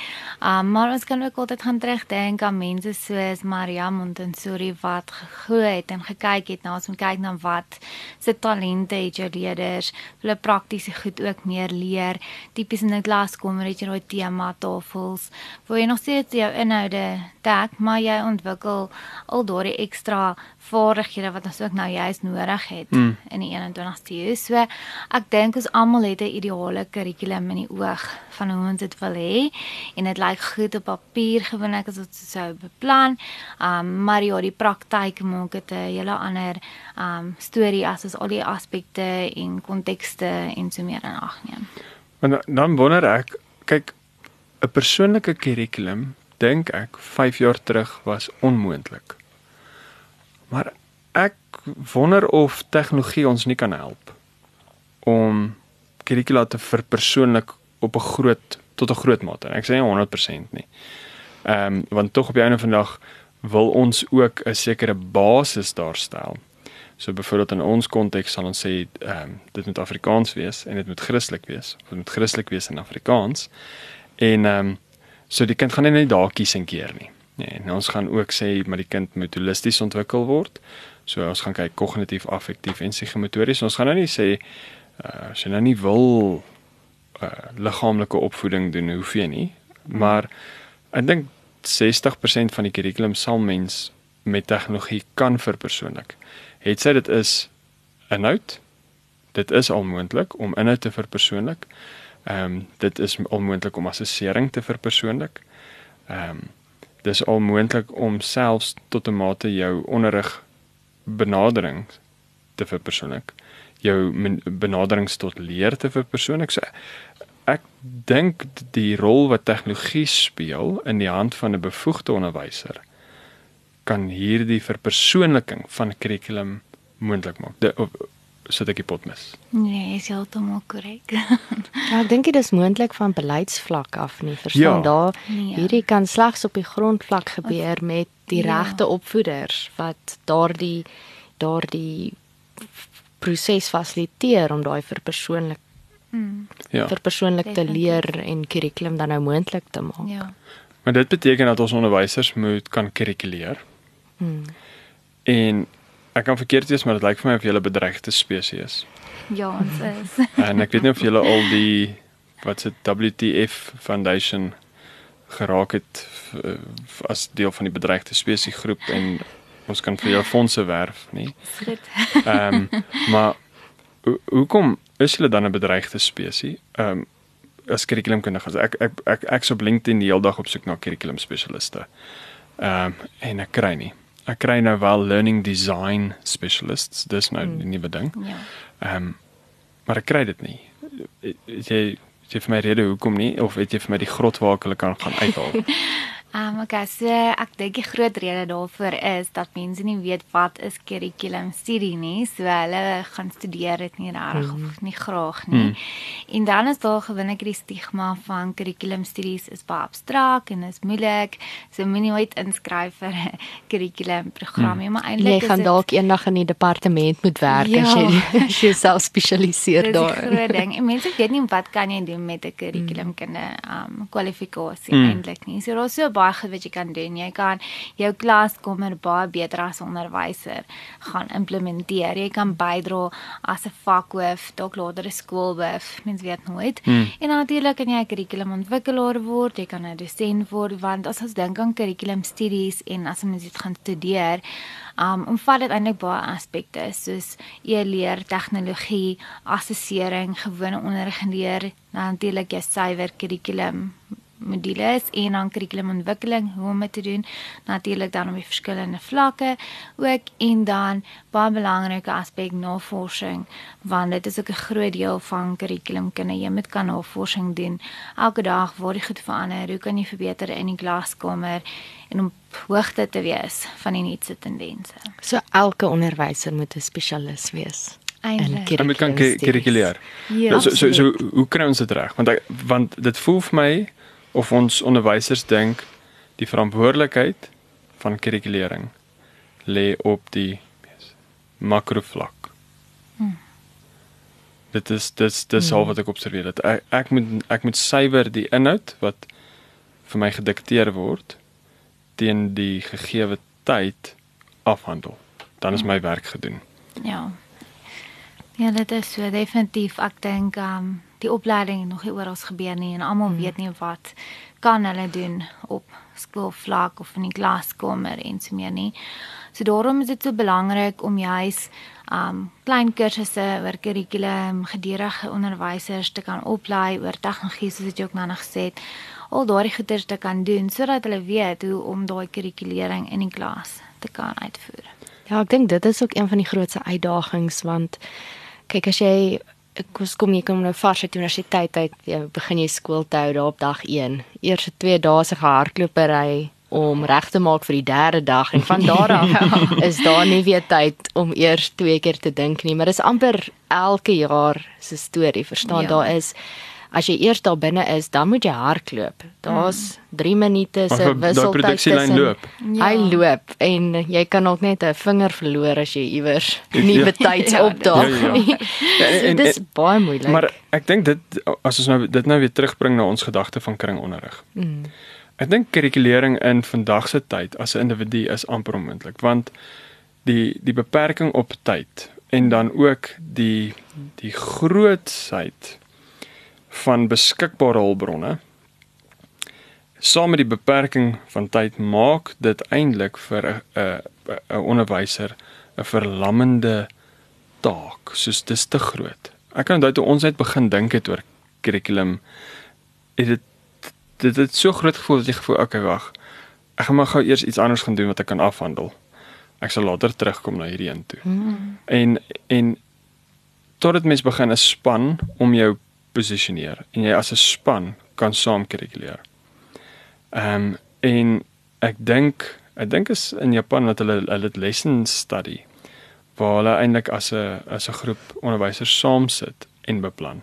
Um, maar ons kan ook altyd gaan terugdink aan mense soos Maria Montessori wat gegroei het en gekyk het na ons moet kyk na wat se talente het jou leerders, hulle praktiese goed ook meer leer. Tipies in 'n klaskamer het jy daai tema tafels waar jy nog steeds jou inhoude dek, maar jy ontwikkel al daardie ekstra vaardighede wat ons ook nou juist nodig het Mm. in die 21ste eeu. So ek dink ons almal het 'n ideale kurrikulum in die oog van hoe ons dit wil hê en dit lyk goed op papier gewoonlik as dit sou beplan. Um maar ja, die praktyk maak dit 'n hele ander um storie as ons al die aspekte en kontekste en so meer in ag neem. Maar dan- dan wonder ek, kyk 'n persoonlike kurrikulum dink ek 5 jaar terug was onmoontlik. Maar ek wonder of tegnologie ons nie kan help om kurrikula te verpersoonlik op 'n groot tot 'n groot mate. Ek sê nie 100% nie. Ehm um, want tog op die einde van die dag wil ons ook 'n sekere basis daarstel. So byvoorbeeld in ons konteks sal ons sê ehm um, dit moet Afrikaans wees en dit moet Christelik wees. Of dit moet Christelik wees in Afrikaans. En ehm um, so die kind gaan nie net daar kies en keer nie. Nee, en ons gaan ook sê maar die kind moet holisties ontwikkel word. So ons gaan kyk kognitief, affektief en psigomotories. Ons gaan nou nie sê uh, as jy nou nie wil uh, liggaamlike opvoeding doen, hoef jy nie. Maar ek dink 60% van die kurrikulum sal mens met tegnologie kan verpersoonlik. Het sy dit is inhoud. Dit is al moontlik om inhoud te verpersoonlik. Ehm um, dit is al moontlik om assessering te verpersoonlik. Ehm um, dis al moontlik om selfs tot 'n mate jou onderrig benadering te verpersoonlik. Jou benaderings tot leer te verpersoonlik. So ek dink die rol wat tegnologie speel in die hand van 'n bevoegde onderwyser kan hierdie verpersoonliking van kurrikulum moontlik maak. De, of, sit ek die pot mis. Nee, is heeltemal korrek. Ja, ek dink dit is moontlik van beleidsvlak af nie. Verstaan Ja. daar Nee. hierdie kan slegs op die grondvlak gebeur met die Ja. regte opvoeders wat daardie daardie proses fasiliteer om daai verpersoonlik mm, Ja. verpersoonlik te Definitief. leer en kurrikulum dan nou moontlik te maak. ja. Maar dit beteken dat ons onderwysers moet kan kurrikuleer. Hmm. En ek kan verkeerd wees, maar dit lyk vir my of jy 'n bedreigde spesies is. Ja, ons is. <laughs> En ek weet nie of julle al die wat se WTF Foundation geraak het v- as deel van die bedreigde spesies groep en ons kan vir julle fondse werf, nie? Goed. Ehm um, maar ho hoekom is julle dan 'n bedreigde spesies? Ehm um, as kurrikulumkundiges. Ek ek ek ek's op LinkedIn die hele dag op soek na kurrikulum spesialiste. Ehm um, en ek kry nie. Ek kry nou wel learning design specialists, dis nou die nuwe ding. Ja. Ehm um, maar ek kry dit nie. Jy jy vir my rede hoekom nie of het jy vir my die grot waar ek hulle kan gaan uithaal? <laughs> Ehm um, okay, so ek dink die groot rede daarvoor is dat mense nie weet wat is curriculum studie nie. So hulle gaan studeer dit nie regtig mm. of nie graag nie. Mm. En dan is daar gewoonlik die stigma van curriculum studies is baie abstrakt en is moeilik. So moenie ooit inskryf vir 'n curriculum program nie, mm. maar eintlik jy gaan dalk eendag in die departement moet werk ja. as jy <laughs> as jy self spesialiseer daar. Dis 'n groot ding. En mense weet nie wat kan jy doen met 'n curriculum mm. kinde um kwalifikasie mm. eintlik nie. So daar's so baie wat jy kan doen. Jy kan jou klaskamer baie beter as onderwyser gaan implementeer. Jy kan bydra as 'n vakhoof, dalk later 'n skoolhoof, mens weet nooit. Hmm. En natuurlik kan jy 'n kurrikulumontwikkelaar word, jy kan 'n dosent word want as ons dink aan kurrikulumstudies en as ons dit gaan studeer, um omvat dit eintlik baie aspekte soos e-leer, tegnologie, assessering, gewone onderrig en leer, natuurlik jou suiwer kurrikulum modules en dan kurrikulumontwikkeling hoe om dit te doen. Natuurlik dan op die verskillende vlakke ook en dan baie belangrike aspek navorsing want dit is ook 'n groot deel van kurrikulumkunde jy moet kan navorsing doen. Elke dag waar die goed verander. Hoe kan jy verbeter in die klaskamer en om hoogte te wees van die nuutste tendense? So elke onderwyser moet 'n spesialis wees Eintlik. En kan kurrikuleer. Ja, so, so so hoe kry ons dit reg? Want ek, want dit voel vir my of ons onderwysers dink die verantwoordelikheid van kurrikulering lê op die makrovlak. Hmm. Dit is dis dis hmm. al wat ek observeer dat ek, ek moet ek moet suiwer die inhoud wat vir my gedikteer word teen die gegeewe tyd afhandel. Dan is hmm. my werk gedoen. Ja. Ja, dit is so definitief ek dink um die opleiding nog nie oral gebeur nie en almal hmm. weet nie wat kan hulle doen op skoolvlak of in die klaskamer en so meer nie. So daarom is dit so belangrik om juis um klein kursusse oor kurrikulum, gedurende onderwysers te kan oplei oor tegnologie soos jy ook nou nog gesê het, al daardie goeders te kan doen sodat hulle weet hoe om daai kurrikulering in die klas te kan uitvoer. Ja, ek dink dit is ook een van die grootste uitdagings want kyk as jy kos kom jy kom nou vars uit universiteit uit jy begin jy skool te hou daar op dag 1 eerste 2 dae se hardlopery om reg te maak vir die derde dag en van daar af <laughs> ja. is daar nie weer tyd om eers twee keer te dink nie maar dis amper elke jaar se storie verstaan ja. daar is as jy eers daar binne is, dan moet jy hardloop. Daar's 3 mm. minute se wisseltyd tussen. Loop. Ja. Hy loop en jy kan ook net 'n vinger verloor as jy iewers <laughs> nie ja. betyds ja, opdaag ja, ja. nie. Ja, dit is baie moeilik. Maar ek dink dit as ons nou dit nou weer terugbring na ons gedagte van kringonderrig. Mm. Ek dink kurrikulering in vandag se tyd as 'n individu is amper onmoontlik want die die beperking op tyd en dan ook die die grootsheid van beskikbare hulpbronne saam met die beperking van tyd maak dit eintlik vir 'n 'n onderwyser 'n verlammende taak soos dis te groot. Ek kan onthou toe ons net begin dink het oor kurrikulum is dit dit het so groot gevoel dat jy gevoel okay wag. Ek gaan maar gou eers iets anders gaan doen wat ek kan afhandel. Ek sal later terugkom na hierdie een toe. Hmm. En en totdat mens begin 'n span om jou posisioneer en jy as 'n span kan saam kurrikuleer. Ehm um, en ek dink ek dink is in Japan wat hulle hulle lesson study waar hulle eintlik as 'n as 'n groep onderwysers saam sit en beplan.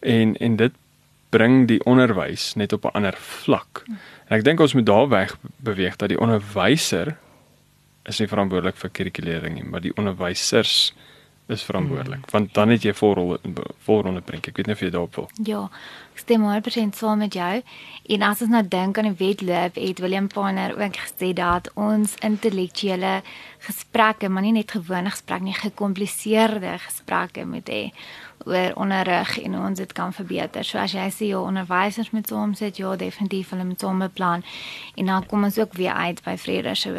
En en dit bring die onderwys net op 'n ander vlak. En ek dink ons moet daar weg beweeg dat die onderwyser is nie verantwoordelik vir kurrikulering nie, maar die onderwysers is verantwoordelik. Mm. want dan het jy voorrol voorronde prent ek weet nie of jy daarop wil ja stem maar presies saam met jou en as ons nou dink aan die wedloop het William Panner ook gesê dat ons intellektuele gesprekke maar nie net gewone gesprekke nie gekompliseerde gesprekke moet hê oor onderrig en hoe ons dit kan verbeter. So as jy sê jou onderwysers moet saam sit, ja, definitief hulle moet saam beplan. En dan kom ons ook weer uit by Vrede se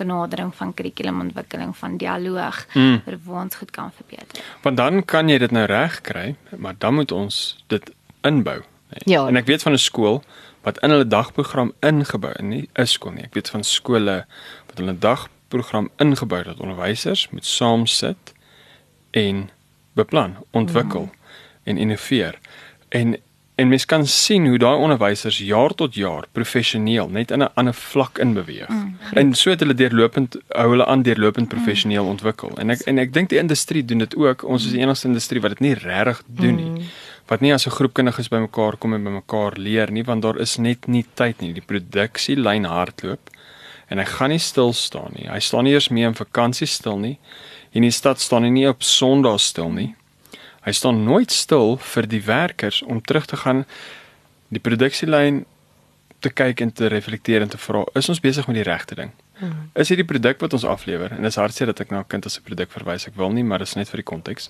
benadering van kurrikulumontwikkeling van dialoog mm. vir waar ons goed kan verbeter. Want dan kan jy dit nou reg kry, maar dan moet ons dit inbou. Nee. Ja. En ek weet van 'n skool wat in hulle dagprogram ingebou in nie 'n skool nie. Ek weet van skole wat hulle 'n dag program ingebou dat onderwysers moet saam sit en beplan, ontwikkel mm. en innoveer. En en mens kan sien hoe daai onderwysers jaar tot jaar professioneel net in 'n ander vlak inbeweeg. Mm. En so het hulle deurlopend hou hulle aan deurlopend professioneel mm. ontwikkel. En ek en ek dink die industrie doen dit ook. Ons is die enigste industrie wat dit nie regtig doen nie. Mm. Wat nie as 'n groep kinders bymekaar kom en bymekaar leer nie, want daar is net nie tyd nie. Die produksielyn hardloop en hy gaan nie stil staan nie. Hy staan nie eers meer in vakansie stil nie. In die stad staan nie op Sondag stil nie. Hy staan nooit stil vir die werkers om terug te gaan die produksielyn te kyk en te reflekteer en te vra, is ons besig met die regte ding? Hmm. Is hierdie produk wat ons aflewer en dis hartseer dat ek na 'n kind as 'n produk verwys, ek wil nie, maar dit is net vir die konteks.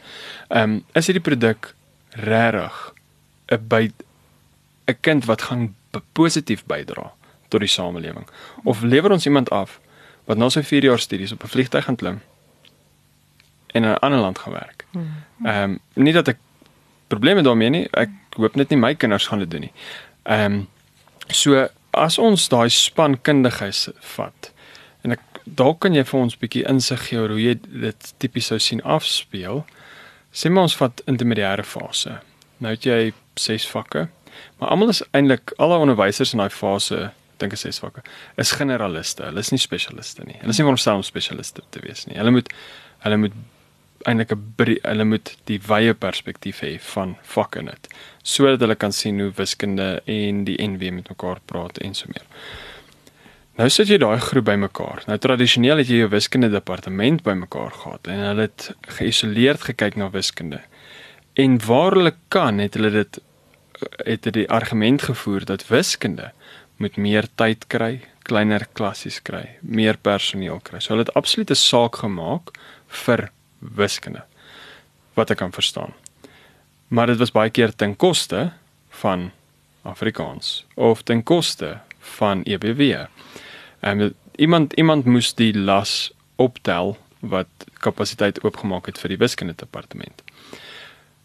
Ehm um, is hierdie produk regtig 'n by 'n kind wat gaan positief bydra tot die samelewing of lewer ons iemand af wat na sy 4 jaar studies op 'n vliegtyg gaan klim in 'n ander land gaan werk. Hmm. Ehm um, nie dat ek probleme daarmee nie. Ek hoop net nie my kinders gaan dit doen nie. Ehm um, so as ons daai spankundiges vat en ek dalk kan jy vir ons bietjie insig gee oor hoe jy dit tipies sou sien afspeel. Sê maar ons vat intermediêre fase. Nou het jy 6 vakke. Maar almal is eintlik al die onderwysers in daai fase dink ek ses vakke is generaliste. Hulle is nie spesialiste nie. Hulle is nie veronderstel om spesialiste te wees nie. Hulle moet hulle moet eintlik 'n hulle moet die wye perspektief hê van vak in dit sodat hulle kan sien hoe wiskunde en die NW met mekaar praat en so meer. Nou sit jy daai groep bymekaar. Nou tradisioneel het jy jou wiskunde departement bymekaar gehad en hulle het geïsoleerd gekyk na wiskunde. En waar hulle kan, het hulle dit het hulle die argument gevoer dat wiskunde moet meer tyd kry, kleiner klassies kry, meer personeel kry. So hulle het absolute saak gemaak vir wiskunde wat ek kan verstaan. Maar dit was baie keer ten koste van Afrikaans of ten koste van EBW. En iemand iemand moes die las optel wat kapasiteit oopgemaak het vir die wiskunde departement.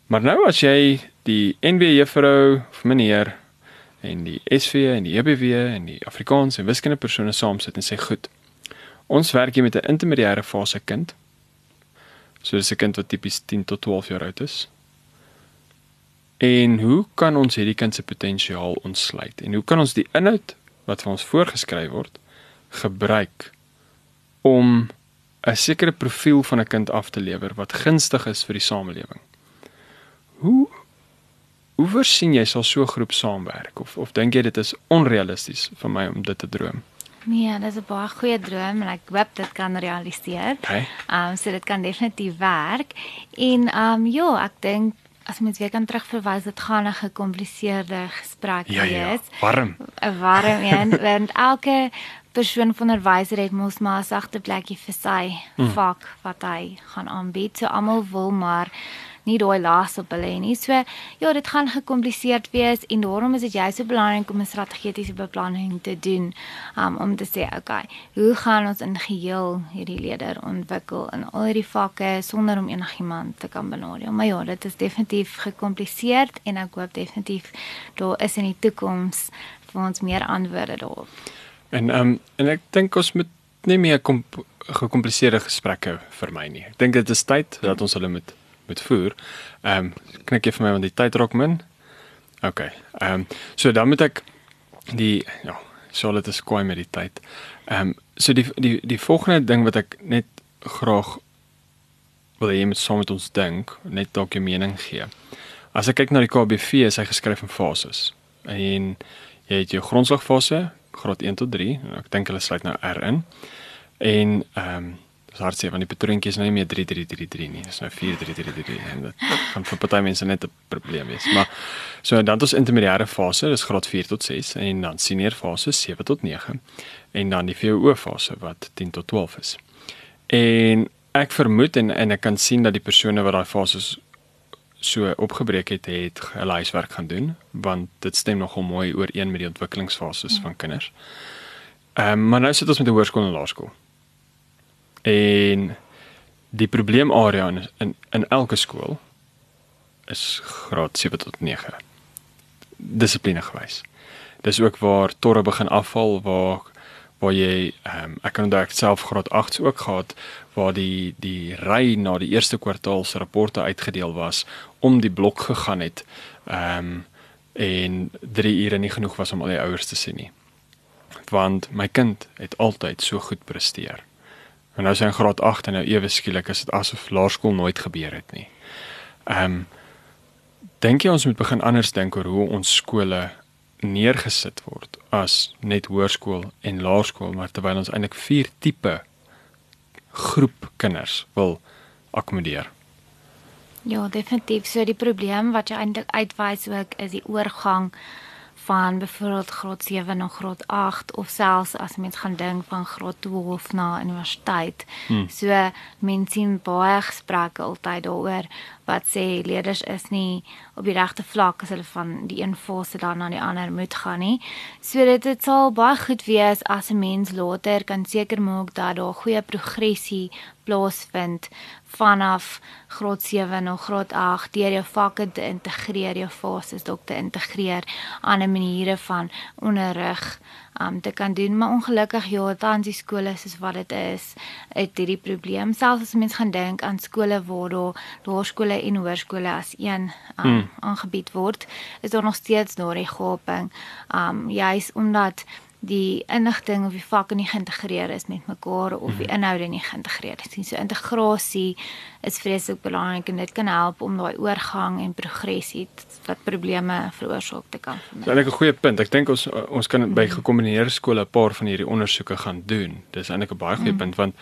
Maar nou as jy die NW juffrou of meneer en die SV en die EBW en die Afrikaans en wiskunde persone saamsit en sê goed. Ons werk hier met 'n intermediêre fase kind So dis 'n kind wat tipies 10 tot 12 jaar oud is. En hoe kan ons hierdie kind se potensiaal ontsluit? En hoe kan ons die inhoud wat vir ons voorgeskryf word gebruik om 'n sekere profiel van 'n kind af te lewer wat gunstig is vir die samelewing? Hoe hoe versien jy sal so 'n groep saamwerk of of dink jy dit is onrealisties vir my om dit te droom? Nee, dit is 'n baie goeie droom en ek hoop dit kan realiseer. Okay. Ehm um, so dit kan definitief werk. En ehm um, ja, ek dink as mens weer kan terugverwys dit gaan 'n gekompliseerde gesprek ja, ja wees. Ja, warm. 'n Warm een want elke persoon van onderwyser het mos maar 'n sagte plekjie vir sy hmm. vak wat hy gaan aanbied. So almal wil maar nie daai las op hulle nie. So ja, dit gaan gekompliseerd wees en daarom is dit jy so belangrik om 'n strategiese beplanning te doen um, om te sê, okay, hoe gaan ons in geheel hierdie leier ontwikkel in al hierdie vakke sonder om enigiemand te kan benadeel. Maar ja, dit is definitief gekompliseerd en ek hoop definitief daar is in die toekoms vir ons meer antwoorde daarop. En ehm um, en ek dink ons moet nie meer gekompliseerde gesprekke vermy nie. Ek dink dit is tyd dat ons hulle moet moet voer. Ehm um, knik jy vir my want die tyd raak min. OK. Ehm um, so dan moet ek die ja, so dit is kwai met die tyd. Ehm um, so die die die volgende ding wat ek net graag wil hê met saam met ons dink, net dalk 'n mening gee. As ek kyk na die KBV, is hy geskryf in fases. En jy het jou grondslagfase, graad 1 tot 3, ek dink hulle sluit nou R in. En ehm um, is hartseer want die patroontjie is nou nie meer 3333 nie, is nou 4333 en dit gaan vir party mense net 'n probleem wees. Maar so dan ons intermediêre fase, dis graad 4 tot 6 en dan senior fase 7 tot 9 en dan die VWO fase wat 10 tot 12 is. En ek vermoed en en ek kan sien dat die persone wat daai fases so opgebreek het, het hulle huiswerk gaan doen want dit stem nogal mooi ooreen met die ontwikkelingsfases ja. van kinders. Ehm um, maar nou sit ons met die hoërskool en laerskool. En die probleemarea in, in in elke skool is graad 7 tot 9. Dissipline gewys. Dis ook waar torre begin afval waar waar jy ehm um, ek kan onthou ek self graad 8 ook gehad waar die die ry na die eerste kwartaal se rapporte uitgedeel was om die blok gegaan het. Ehm um, en 3 ure nie genoeg was om al die ouers te sien nie. Want my kind het altyd so goed presteer. En nou sy in graad 8 en nou ewe skielik is dit asof laerskool nooit gebeur het nie. Ehm um, dink jy ons moet begin anders dink oor hoe ons skole neergesit word as net hoërskool en laerskool, maar terwyl ons eintlik vier tipe groep kinders wil akkommodeer. Ja, definitief. So die probleem wat jy eintlik uitwys ook is die oorgang van byvoorbeeld graad 7 na graad 8 of selfs as mens gaan dink van graad 12 na universiteit. Hmm. So mense sien baie gesprekke altyd daaroor wat sê leerders is nie op die regte vlak as hulle van die een fase dan na die ander moet gaan nie. So dit dit sal baie goed wees as 'n mens later kan seker maak dat daar goeie progressie plaasvind vanaf graad 7 na graad 8 deur jou vakke te integreer, jou fases dalk te integreer, ander maniere van onderrig um te kan doen maar ongelukkig ja tans die skole soos wat dit is het hierdie probleem selfs as mense gaan dink aan skole waar daar laerskole en hoërskole as een um, hmm. Aangebied word is daar nog steeds daardie gaping um juis omdat die inligting of die vakke nie geïntegreer is met mekaar of die mhm. inhoude nie geïntegreer is nie. So integrasie is vreeslik belangrik en dit kan help om daai oorgang en progressie wat probleme veroorsaak te kan verminder. Dis eintlik 'n goeie punt. Ek dink ons ons kan by mhm. gekombineerde skole 'n paar van hierdie ondersoeke gaan doen. Dis eintlik 'n baie goeie mm. punt want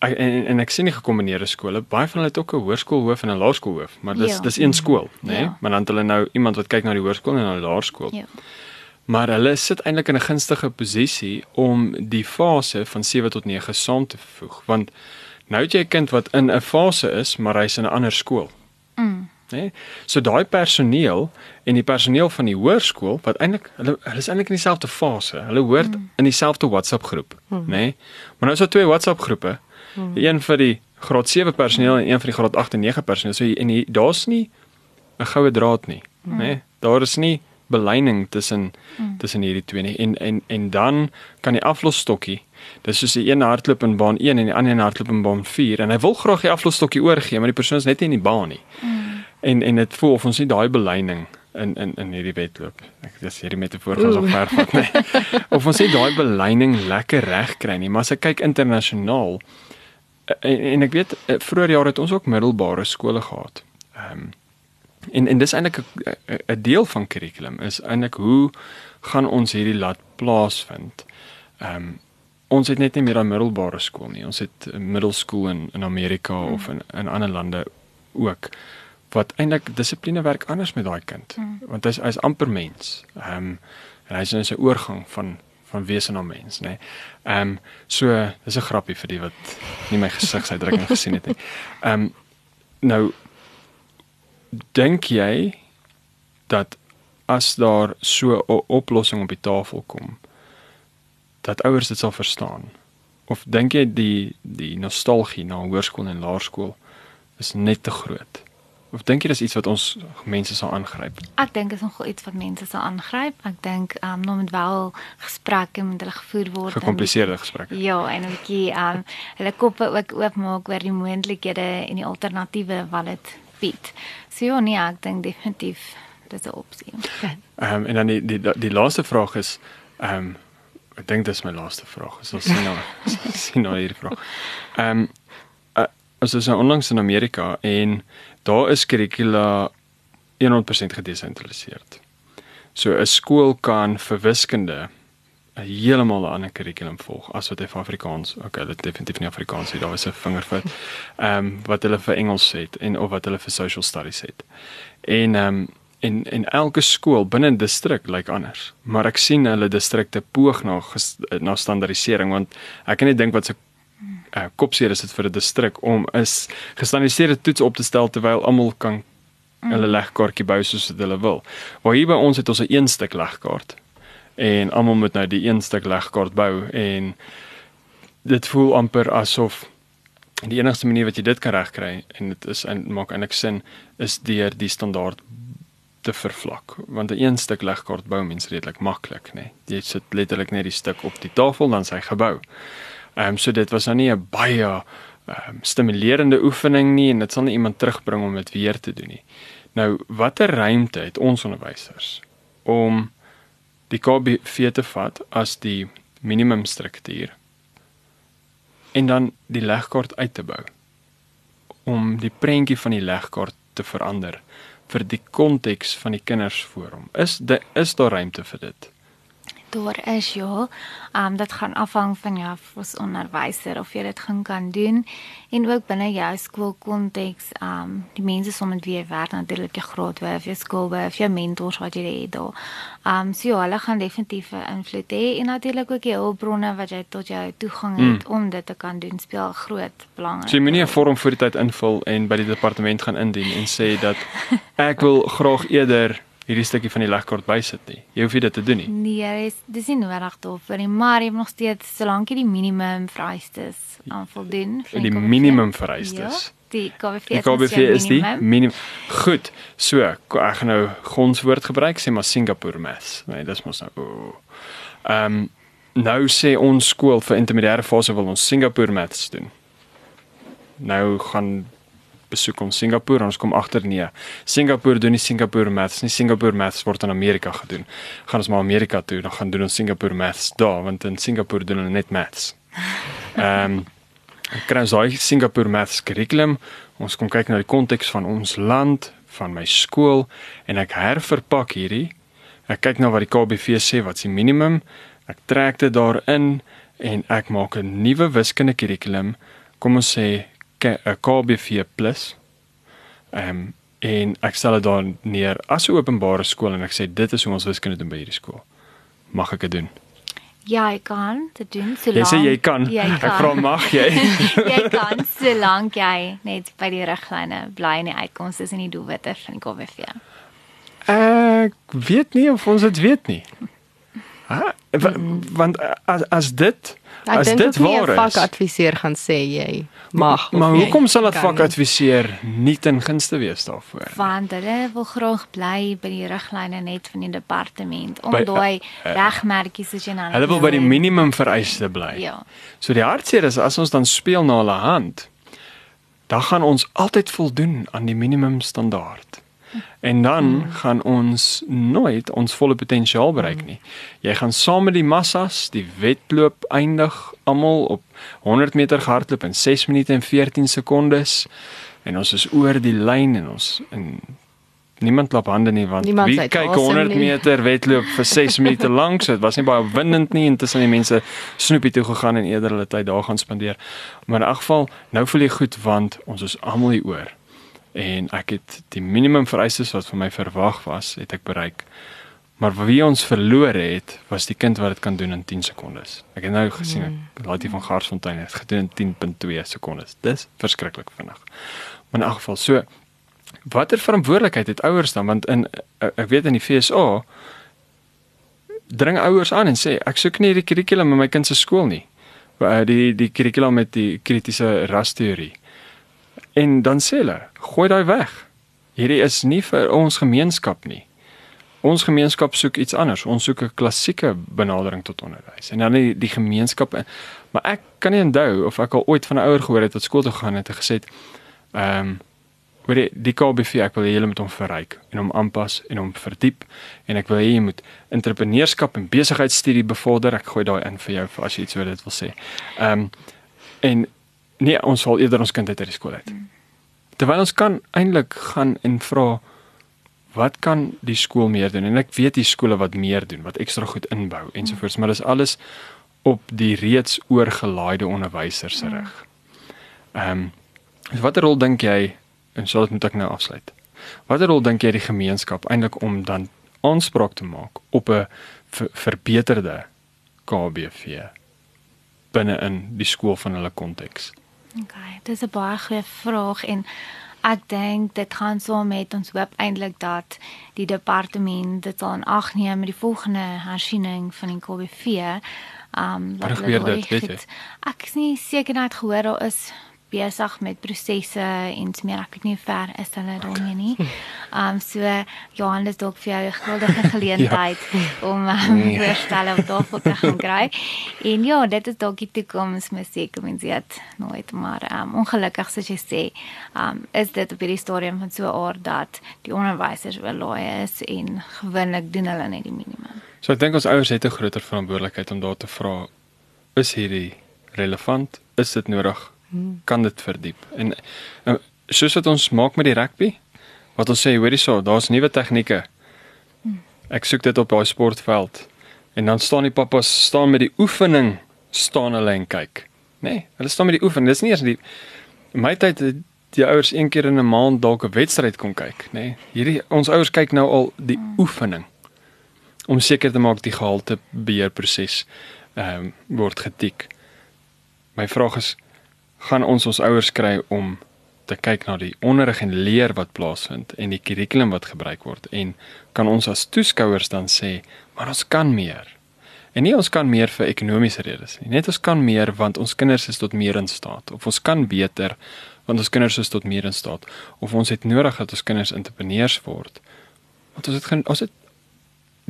en, en en ek sien nie gekombineerde skole baie van hulle het ook 'n hoërskoolhoof en 'n laerskoolhoof, maar dis ja. dis een skool, né? Nee? Ja. Maar dan het hulle nou iemand wat kyk na die hoërskool en na die laerskool. Ja maar hulle sit eintlik in 'n gunstige posisie om die fase van 7 tot 9 saam te voeg want nou het jy 'n kind wat in 'n fase is maar hy's in 'n ander skool. Mm. Nee. So daai personeel en die personeel van die hoërskool wat eintlik hulle hulle is eintlik in dieselfde fase. Hulle hoort mm. in dieselfde WhatsApp groep, mm. nê? Nee? Maar nou is daar twee WhatsApp groepe. Mm. Een vir die graad 7 personeel en een vir die graad 8 en 9 personeel. So en daar's nie 'n goue draad nie, mm. nê? Nee? Daar is nie beleining tussen mm. tussen hierdie twee nie. En en en dan kan die aflosstokkie Dis soos die een hardloop in baan 1 en die ander hardloop in baan 4 en hy wil graag die aflosstokkie oorgee, maar die persoon is net nie in die baan nie. Mm. En en dit voel of ons nie daai beleining in in in hierdie wedloop. Ek dis hierdie metafoor gaan so ver vat, nee. <laughs> of ons nie daai beleining lekker reg kry nie, maar as ek kyk internasionaal en, en ek weet eh, vroeër jare het ons ook middelbare skole gehad. Ehm um, En en dis eintlik 'n deel van kurrikulum is eintlik hoe gaan ons hierdie laat plaasvind. Ehm um, ons het net nie meer 'n middelbare skool nie. Ons het 'n middelskool in in Amerika hmm. of in in ander lande ook wat eintlik dissipline werk anders met daai kind. Hmm. Want hy's hy's amper mens. Ehm um, en hy's in sy oorgang van van wese na mens, nê. Nee. Ehm um, so dis 'n grappie vir die wat nie my gesigsuitdrukking <laughs> gesien het nie. Ehm um, nou dink jy dat as daar so 'n oplossing op die tafel kom dat ouers dit sal verstaan of dink jy die die nostalgie na hoërskool en laerskool is net te groot of dink jy dis iets wat ons mense sal aangryp ek dink is nogal iets wat mense sal aangryp ek dink um, nou moet wel gesprekke met hulle gevoer word gekompliseerde gesprekke ja en 'n bietjie um, hulle koppe ook oopmaak oor die moontlikhede en die alternatiewe wat dit bied. So ja, nee, ek dink definitief dis 'n opsie. Ehm um, en dan die die die laaste vraag is ehm um, ek dink dis my laaste vraag. Is ons sien nou <laughs> sien nou hierdie vraag. Ehm um, uh, as ons nou onlangs in Amerika en daar is kurrikula 100% gedesentraliseer. So 'n skool kan vir wiskunde 'n heeltemal 'n ander kurrikulum volg as wat hy vir Afrikaans. Okay, dit definitief nie Afrikaans nie. Daar is 'n vingerfout. Ehm um, wat hulle vir Engels het en of wat hulle vir social studies het. En ehm um, en en elke skool binne 'n distrik lyk like anders. Maar ek sien hulle distrikte poog na na standaardisering want ek kan net dink wat se uh, kopseer is dit vir 'n distrik om is gestandaardiseerde toets op te stel terwyl almal kan hulle legkaartjie bou soos wat hulle wil. Waar hier by ons het ons 'n een stuk legkaart en almal moet nou die een stuk legkaart bou en dit voel amper asof die enigste manier wat jy dit kan regkry en dit is en maak eintlik sin is deur die standaard te vervlak want 'n een stuk legkaart bou mens redelik maklik nê. Jy sit letterlik net die stuk op die tafel dan sy gebou. Ehm um, so dit was nou nie 'n baie ehm um, stimulerende oefening nie en dit sal nie iemand terugbring om dit weer te doen nie. Nou watter ruimte het ons onderwysers om die KBV te vat as die minimumstruktuur en dan die legkaart uit te bou om die prentjie van die legkaart te verander vir die konteks van die kinders voor hom. Is de, is daar ruimte vir dit? Daar is ja. Ehm um, dit gaan afhang van jou as onderwyser of jy dit gaan kan doen en ook binne jou skoolkonteks. Ehm um, die mense som met wie jy werk natuurlik jou graad of jou skool of jou mentors wat jy het daar. Ehm um, so ja, hulle gaan definitief 'n invloed hê en natuurlik ook die hulpbronne wat jy tot jou toegang het mm. om dit te kan doen speel groot belang. So jy moenie 'n vorm voor die tyd invul en by die departement gaan indien en sê dat ek wil graag eerder hierdie stukkie van die legkaart bysit nie. Jy hoef nie dit te doen nie. Nee, dis dis nie nodig daarvoor nie, maar jy moet nog steeds solank jy die minimum vereistes aan voldoen. Die minimum vereistes. Ja, die KBV, die KBV is die minimum. Goed. So, ek gaan nou grondswoord gebruik, sê maar Singapore Maths. Nee, dis mos nou. Ehm um, nou sê ons skool vir intermediêre fase wil ons Singapore Maths doen. Nou gaan besoek ons Singapore en ons kom agter nee. Singapore doen nie Singapore Maths nie. Singapore Maths word in Amerika gedoen. Gaan ons maar Amerika toe, dan gaan doen ons Singapore Maths daar want in Singapore doen hulle net maths. Ehm um, kry ons daai Singapore Maths kurrikulum. Ons kom kyk na die konteks van ons land, van my skool en ek herverpak hierdie. Ek kyk na wat die KBV sê wat se minimum. Ek trek dit daarin en ek maak 'n nuwe wiskunde kurrikulum. Kom ons sê 'n KBV+. Ehm um, en ek stel dit dan neer as 'n openbare skool en ek sê dit is hoe ons wiskunde doen by hierdie skool. Mag ek dit doen? Ja, ek kan dit doen solank Jy sê jy kan. Jy kan. Ek vra mag jy? <laughs> jy kan solank jy net by die riglyne bly en die uitkomste is in die doelwitte van die KBV. Ek weet nie of ons dit weet nie. Ha? Want as as dit Ek as dit waar is, vakadviseur gaan sê jy mag. Maar hoekom sal dit vakadviseur nie ten gunste wees daarvoor? Want hulle wil graag bly by die riglyne net van die departement om daai uh, regmerkies as jy nou. Hulle wil by die minimum vereiste bly. Ja. So die hartseer is as ons dan speel na hulle hand, dan gaan ons altyd voldoen aan die minimum standaard. En dan hmm. gaan ons nooit ons volle potensiaal bereik nie. Jy gaan saam met die massas die wedloop eindig almal op 100 meter gehardloop in 6 minute en 14 sekondes en ons is oor die lyn en ons en niemand klap hande nie want niemand wie kyk 100 meter wedloop vir 6 minute <laughs> lank so dit was nie baie opwindend nie intussen die mense snoepie toe gegaan en eerder hulle tyd daar gaan spandeer maar in elk geval nou voel jy goed want ons is almal hier oor en ek het die minimum vereistes wat van my verwag was, het ek bereik. Maar wie ons verloor het, was die kind wat dit kan doen in 10 sekondes. Ek het nou gesien, mm. Laatie van Garsfontein het gedoen in 10.2 sekondes. Dis verskriklik vinnig. Maar in elk geval, so watter verantwoordelikheid het ouers dan want in ek weet in die FSA dring ouers aan en sê ek soek nie die kurrikulum in my kind se skool nie. Die die kurrikulum met die kritiese rasteorie. En dan sê hulle, gooi daai weg. Hierdie is nie vir ons gemeenskap nie. Ons gemeenskap soek iets anders. Ons soek 'n klassieke benadering tot onderwys. En dan die, die gemeenskap maar ek kan nie onthou of ek al ooit van 'n ouer gehoor het wat skool toe gegaan het en gesê het ehm um, weet jy die KBV ek wil julle met hom verryk en hom aanpas en hom verdiep en ek wil hê jy moet entrepreneurskap en besigheidstudie bevorder. Ek gooi daai in vir jou vir as jy iets oor dit wil sê. Ehm um, en Nee, ons sal eerder ons kind uit die skool uit. Hmm. Terwyl ons kan eintlik gaan en vra wat kan die skool meer doen? En ek weet die skole wat meer doen, wat ekstra goed inbou ensovoorts, maar dis alles op die reeds oorgelaaide onderwysers se rug. Ehm um, watter rol dink jy en sal dit moet ek nou afsluit? Watter rol dink jy die gemeenskap eintlik om dan aanspraak te maak op 'n verbeterde KBV binne in die skool van hulle konteks? Okay, dis 'n baie goeie vraag en ek dink dit gaan so met ons hoop eintlik dat die departement dit aan ag neem met die volgende hersiening van die KBV. Um wat gebeur dit, weet jy? Ek is nie seker net gehoor daar is besig met prosesse en smeer ek weet nie hoe ver is hulle daarmee nie. <laughs> Um so Johannes dalk vir jou 'n guldige <laughs> <laughs> geleentheid ja. om um, nee. voorstelle op tafel te gaan kry. En ja, dit is dalk die toekoms musiek, ek meen dit nooit maar um ongelukkig soos jy sê, um is dit op hierdie stadium van so 'n aard dat die onderwysers oorlaai is en gewoonlik doen hulle net die minimum. So ek dink ons ouers het 'n groter verantwoordelikheid om daar te vra is hierdie relevant? Is dit nodig? Kan dit verdiep? En uh, soos wat ons maak met die rugby, wat ons sê, hoorie so, daar's nuwe tegnieke. Ek soek dit op daai sportveld. En dan staan die pappas staan met die oefening staan hulle en kyk. Nê? Nee, hulle staan met die oefening. Dis nie eers die my tyd die ouers een keer in 'n maand dalk 'n wedstryd kom kyk, nê? Nee, hierdie ons ouers kyk nou al die oefening om seker te maak die gehalte beheerproses ehm um, word getik. My vraag is gaan ons ons ouers kry om te kyk na die onderrig en leer wat plaasvind en die kurrikulum wat gebruik word en kan ons as toeskouers dan sê maar ons kan meer. En nie ons kan meer vir ekonomiese redes nie. Net ons kan meer want ons kinders is tot meer in staat of ons kan beter want ons kinders is tot meer in staat of ons het nodig dat ons kinders entrepreneurs word. Want ons het ons het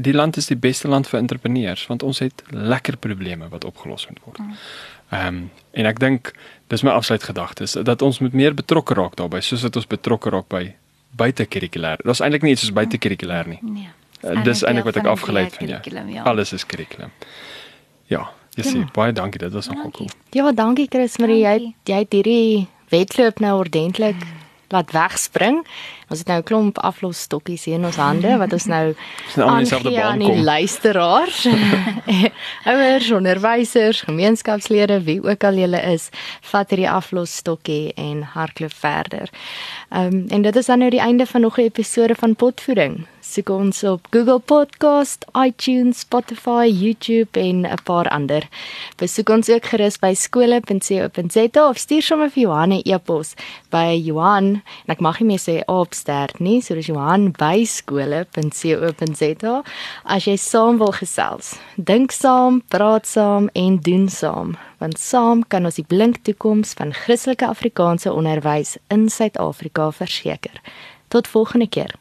die land is die beste land vir entrepreneurs want ons het lekker probleme wat opgelos moet word. Mm. Ehm um, en ek dink dis my afsluit gedagtes dat ons moet meer betrokke raak daarbey soos wat ons betrokke raak by buite kurrikulêr. Daar's eintlik nie iets soos buite kurrikulêr nie. Nee. Uh, dis eintlik wat ek afgelei het van jou. Ja. Alles is kurrikulum. Ja, jy sien, ja. baie dankie, dit was nogal cool. Ja, dankie Chris Marie, jy jy het hierdie wedloop nou ordentlik mm. Laat wegspring. Ons het nou 'n klomp aflosstokkies hier in ons hande wat ons nou aan die luisteraars, <laughs> ouers, onderwysers, gemeenskapslede, wie ook al julle is, vat hierdie aflosstokkie en hardloop verder. Ehm um, en dit is dan nou die einde van nog 'n episode van Potvoeding. Soek ons op Google Podcast, iTunes, Spotify, YouTube en 'n paar ander. Besoek ons ook gerus by skole.co.za of stuur sommer vir Johan 'n e-pos by Johan en ek mag nie meer sê op sterk nie, so dis Johan by skole.co.za as jy saam wil gesels. Dink saam, praat saam en doen saam, want saam kan ons die blink toekoms van Christelike Afrikaanse onderwys in Suid-Afrika verseker. Tot volgende keer.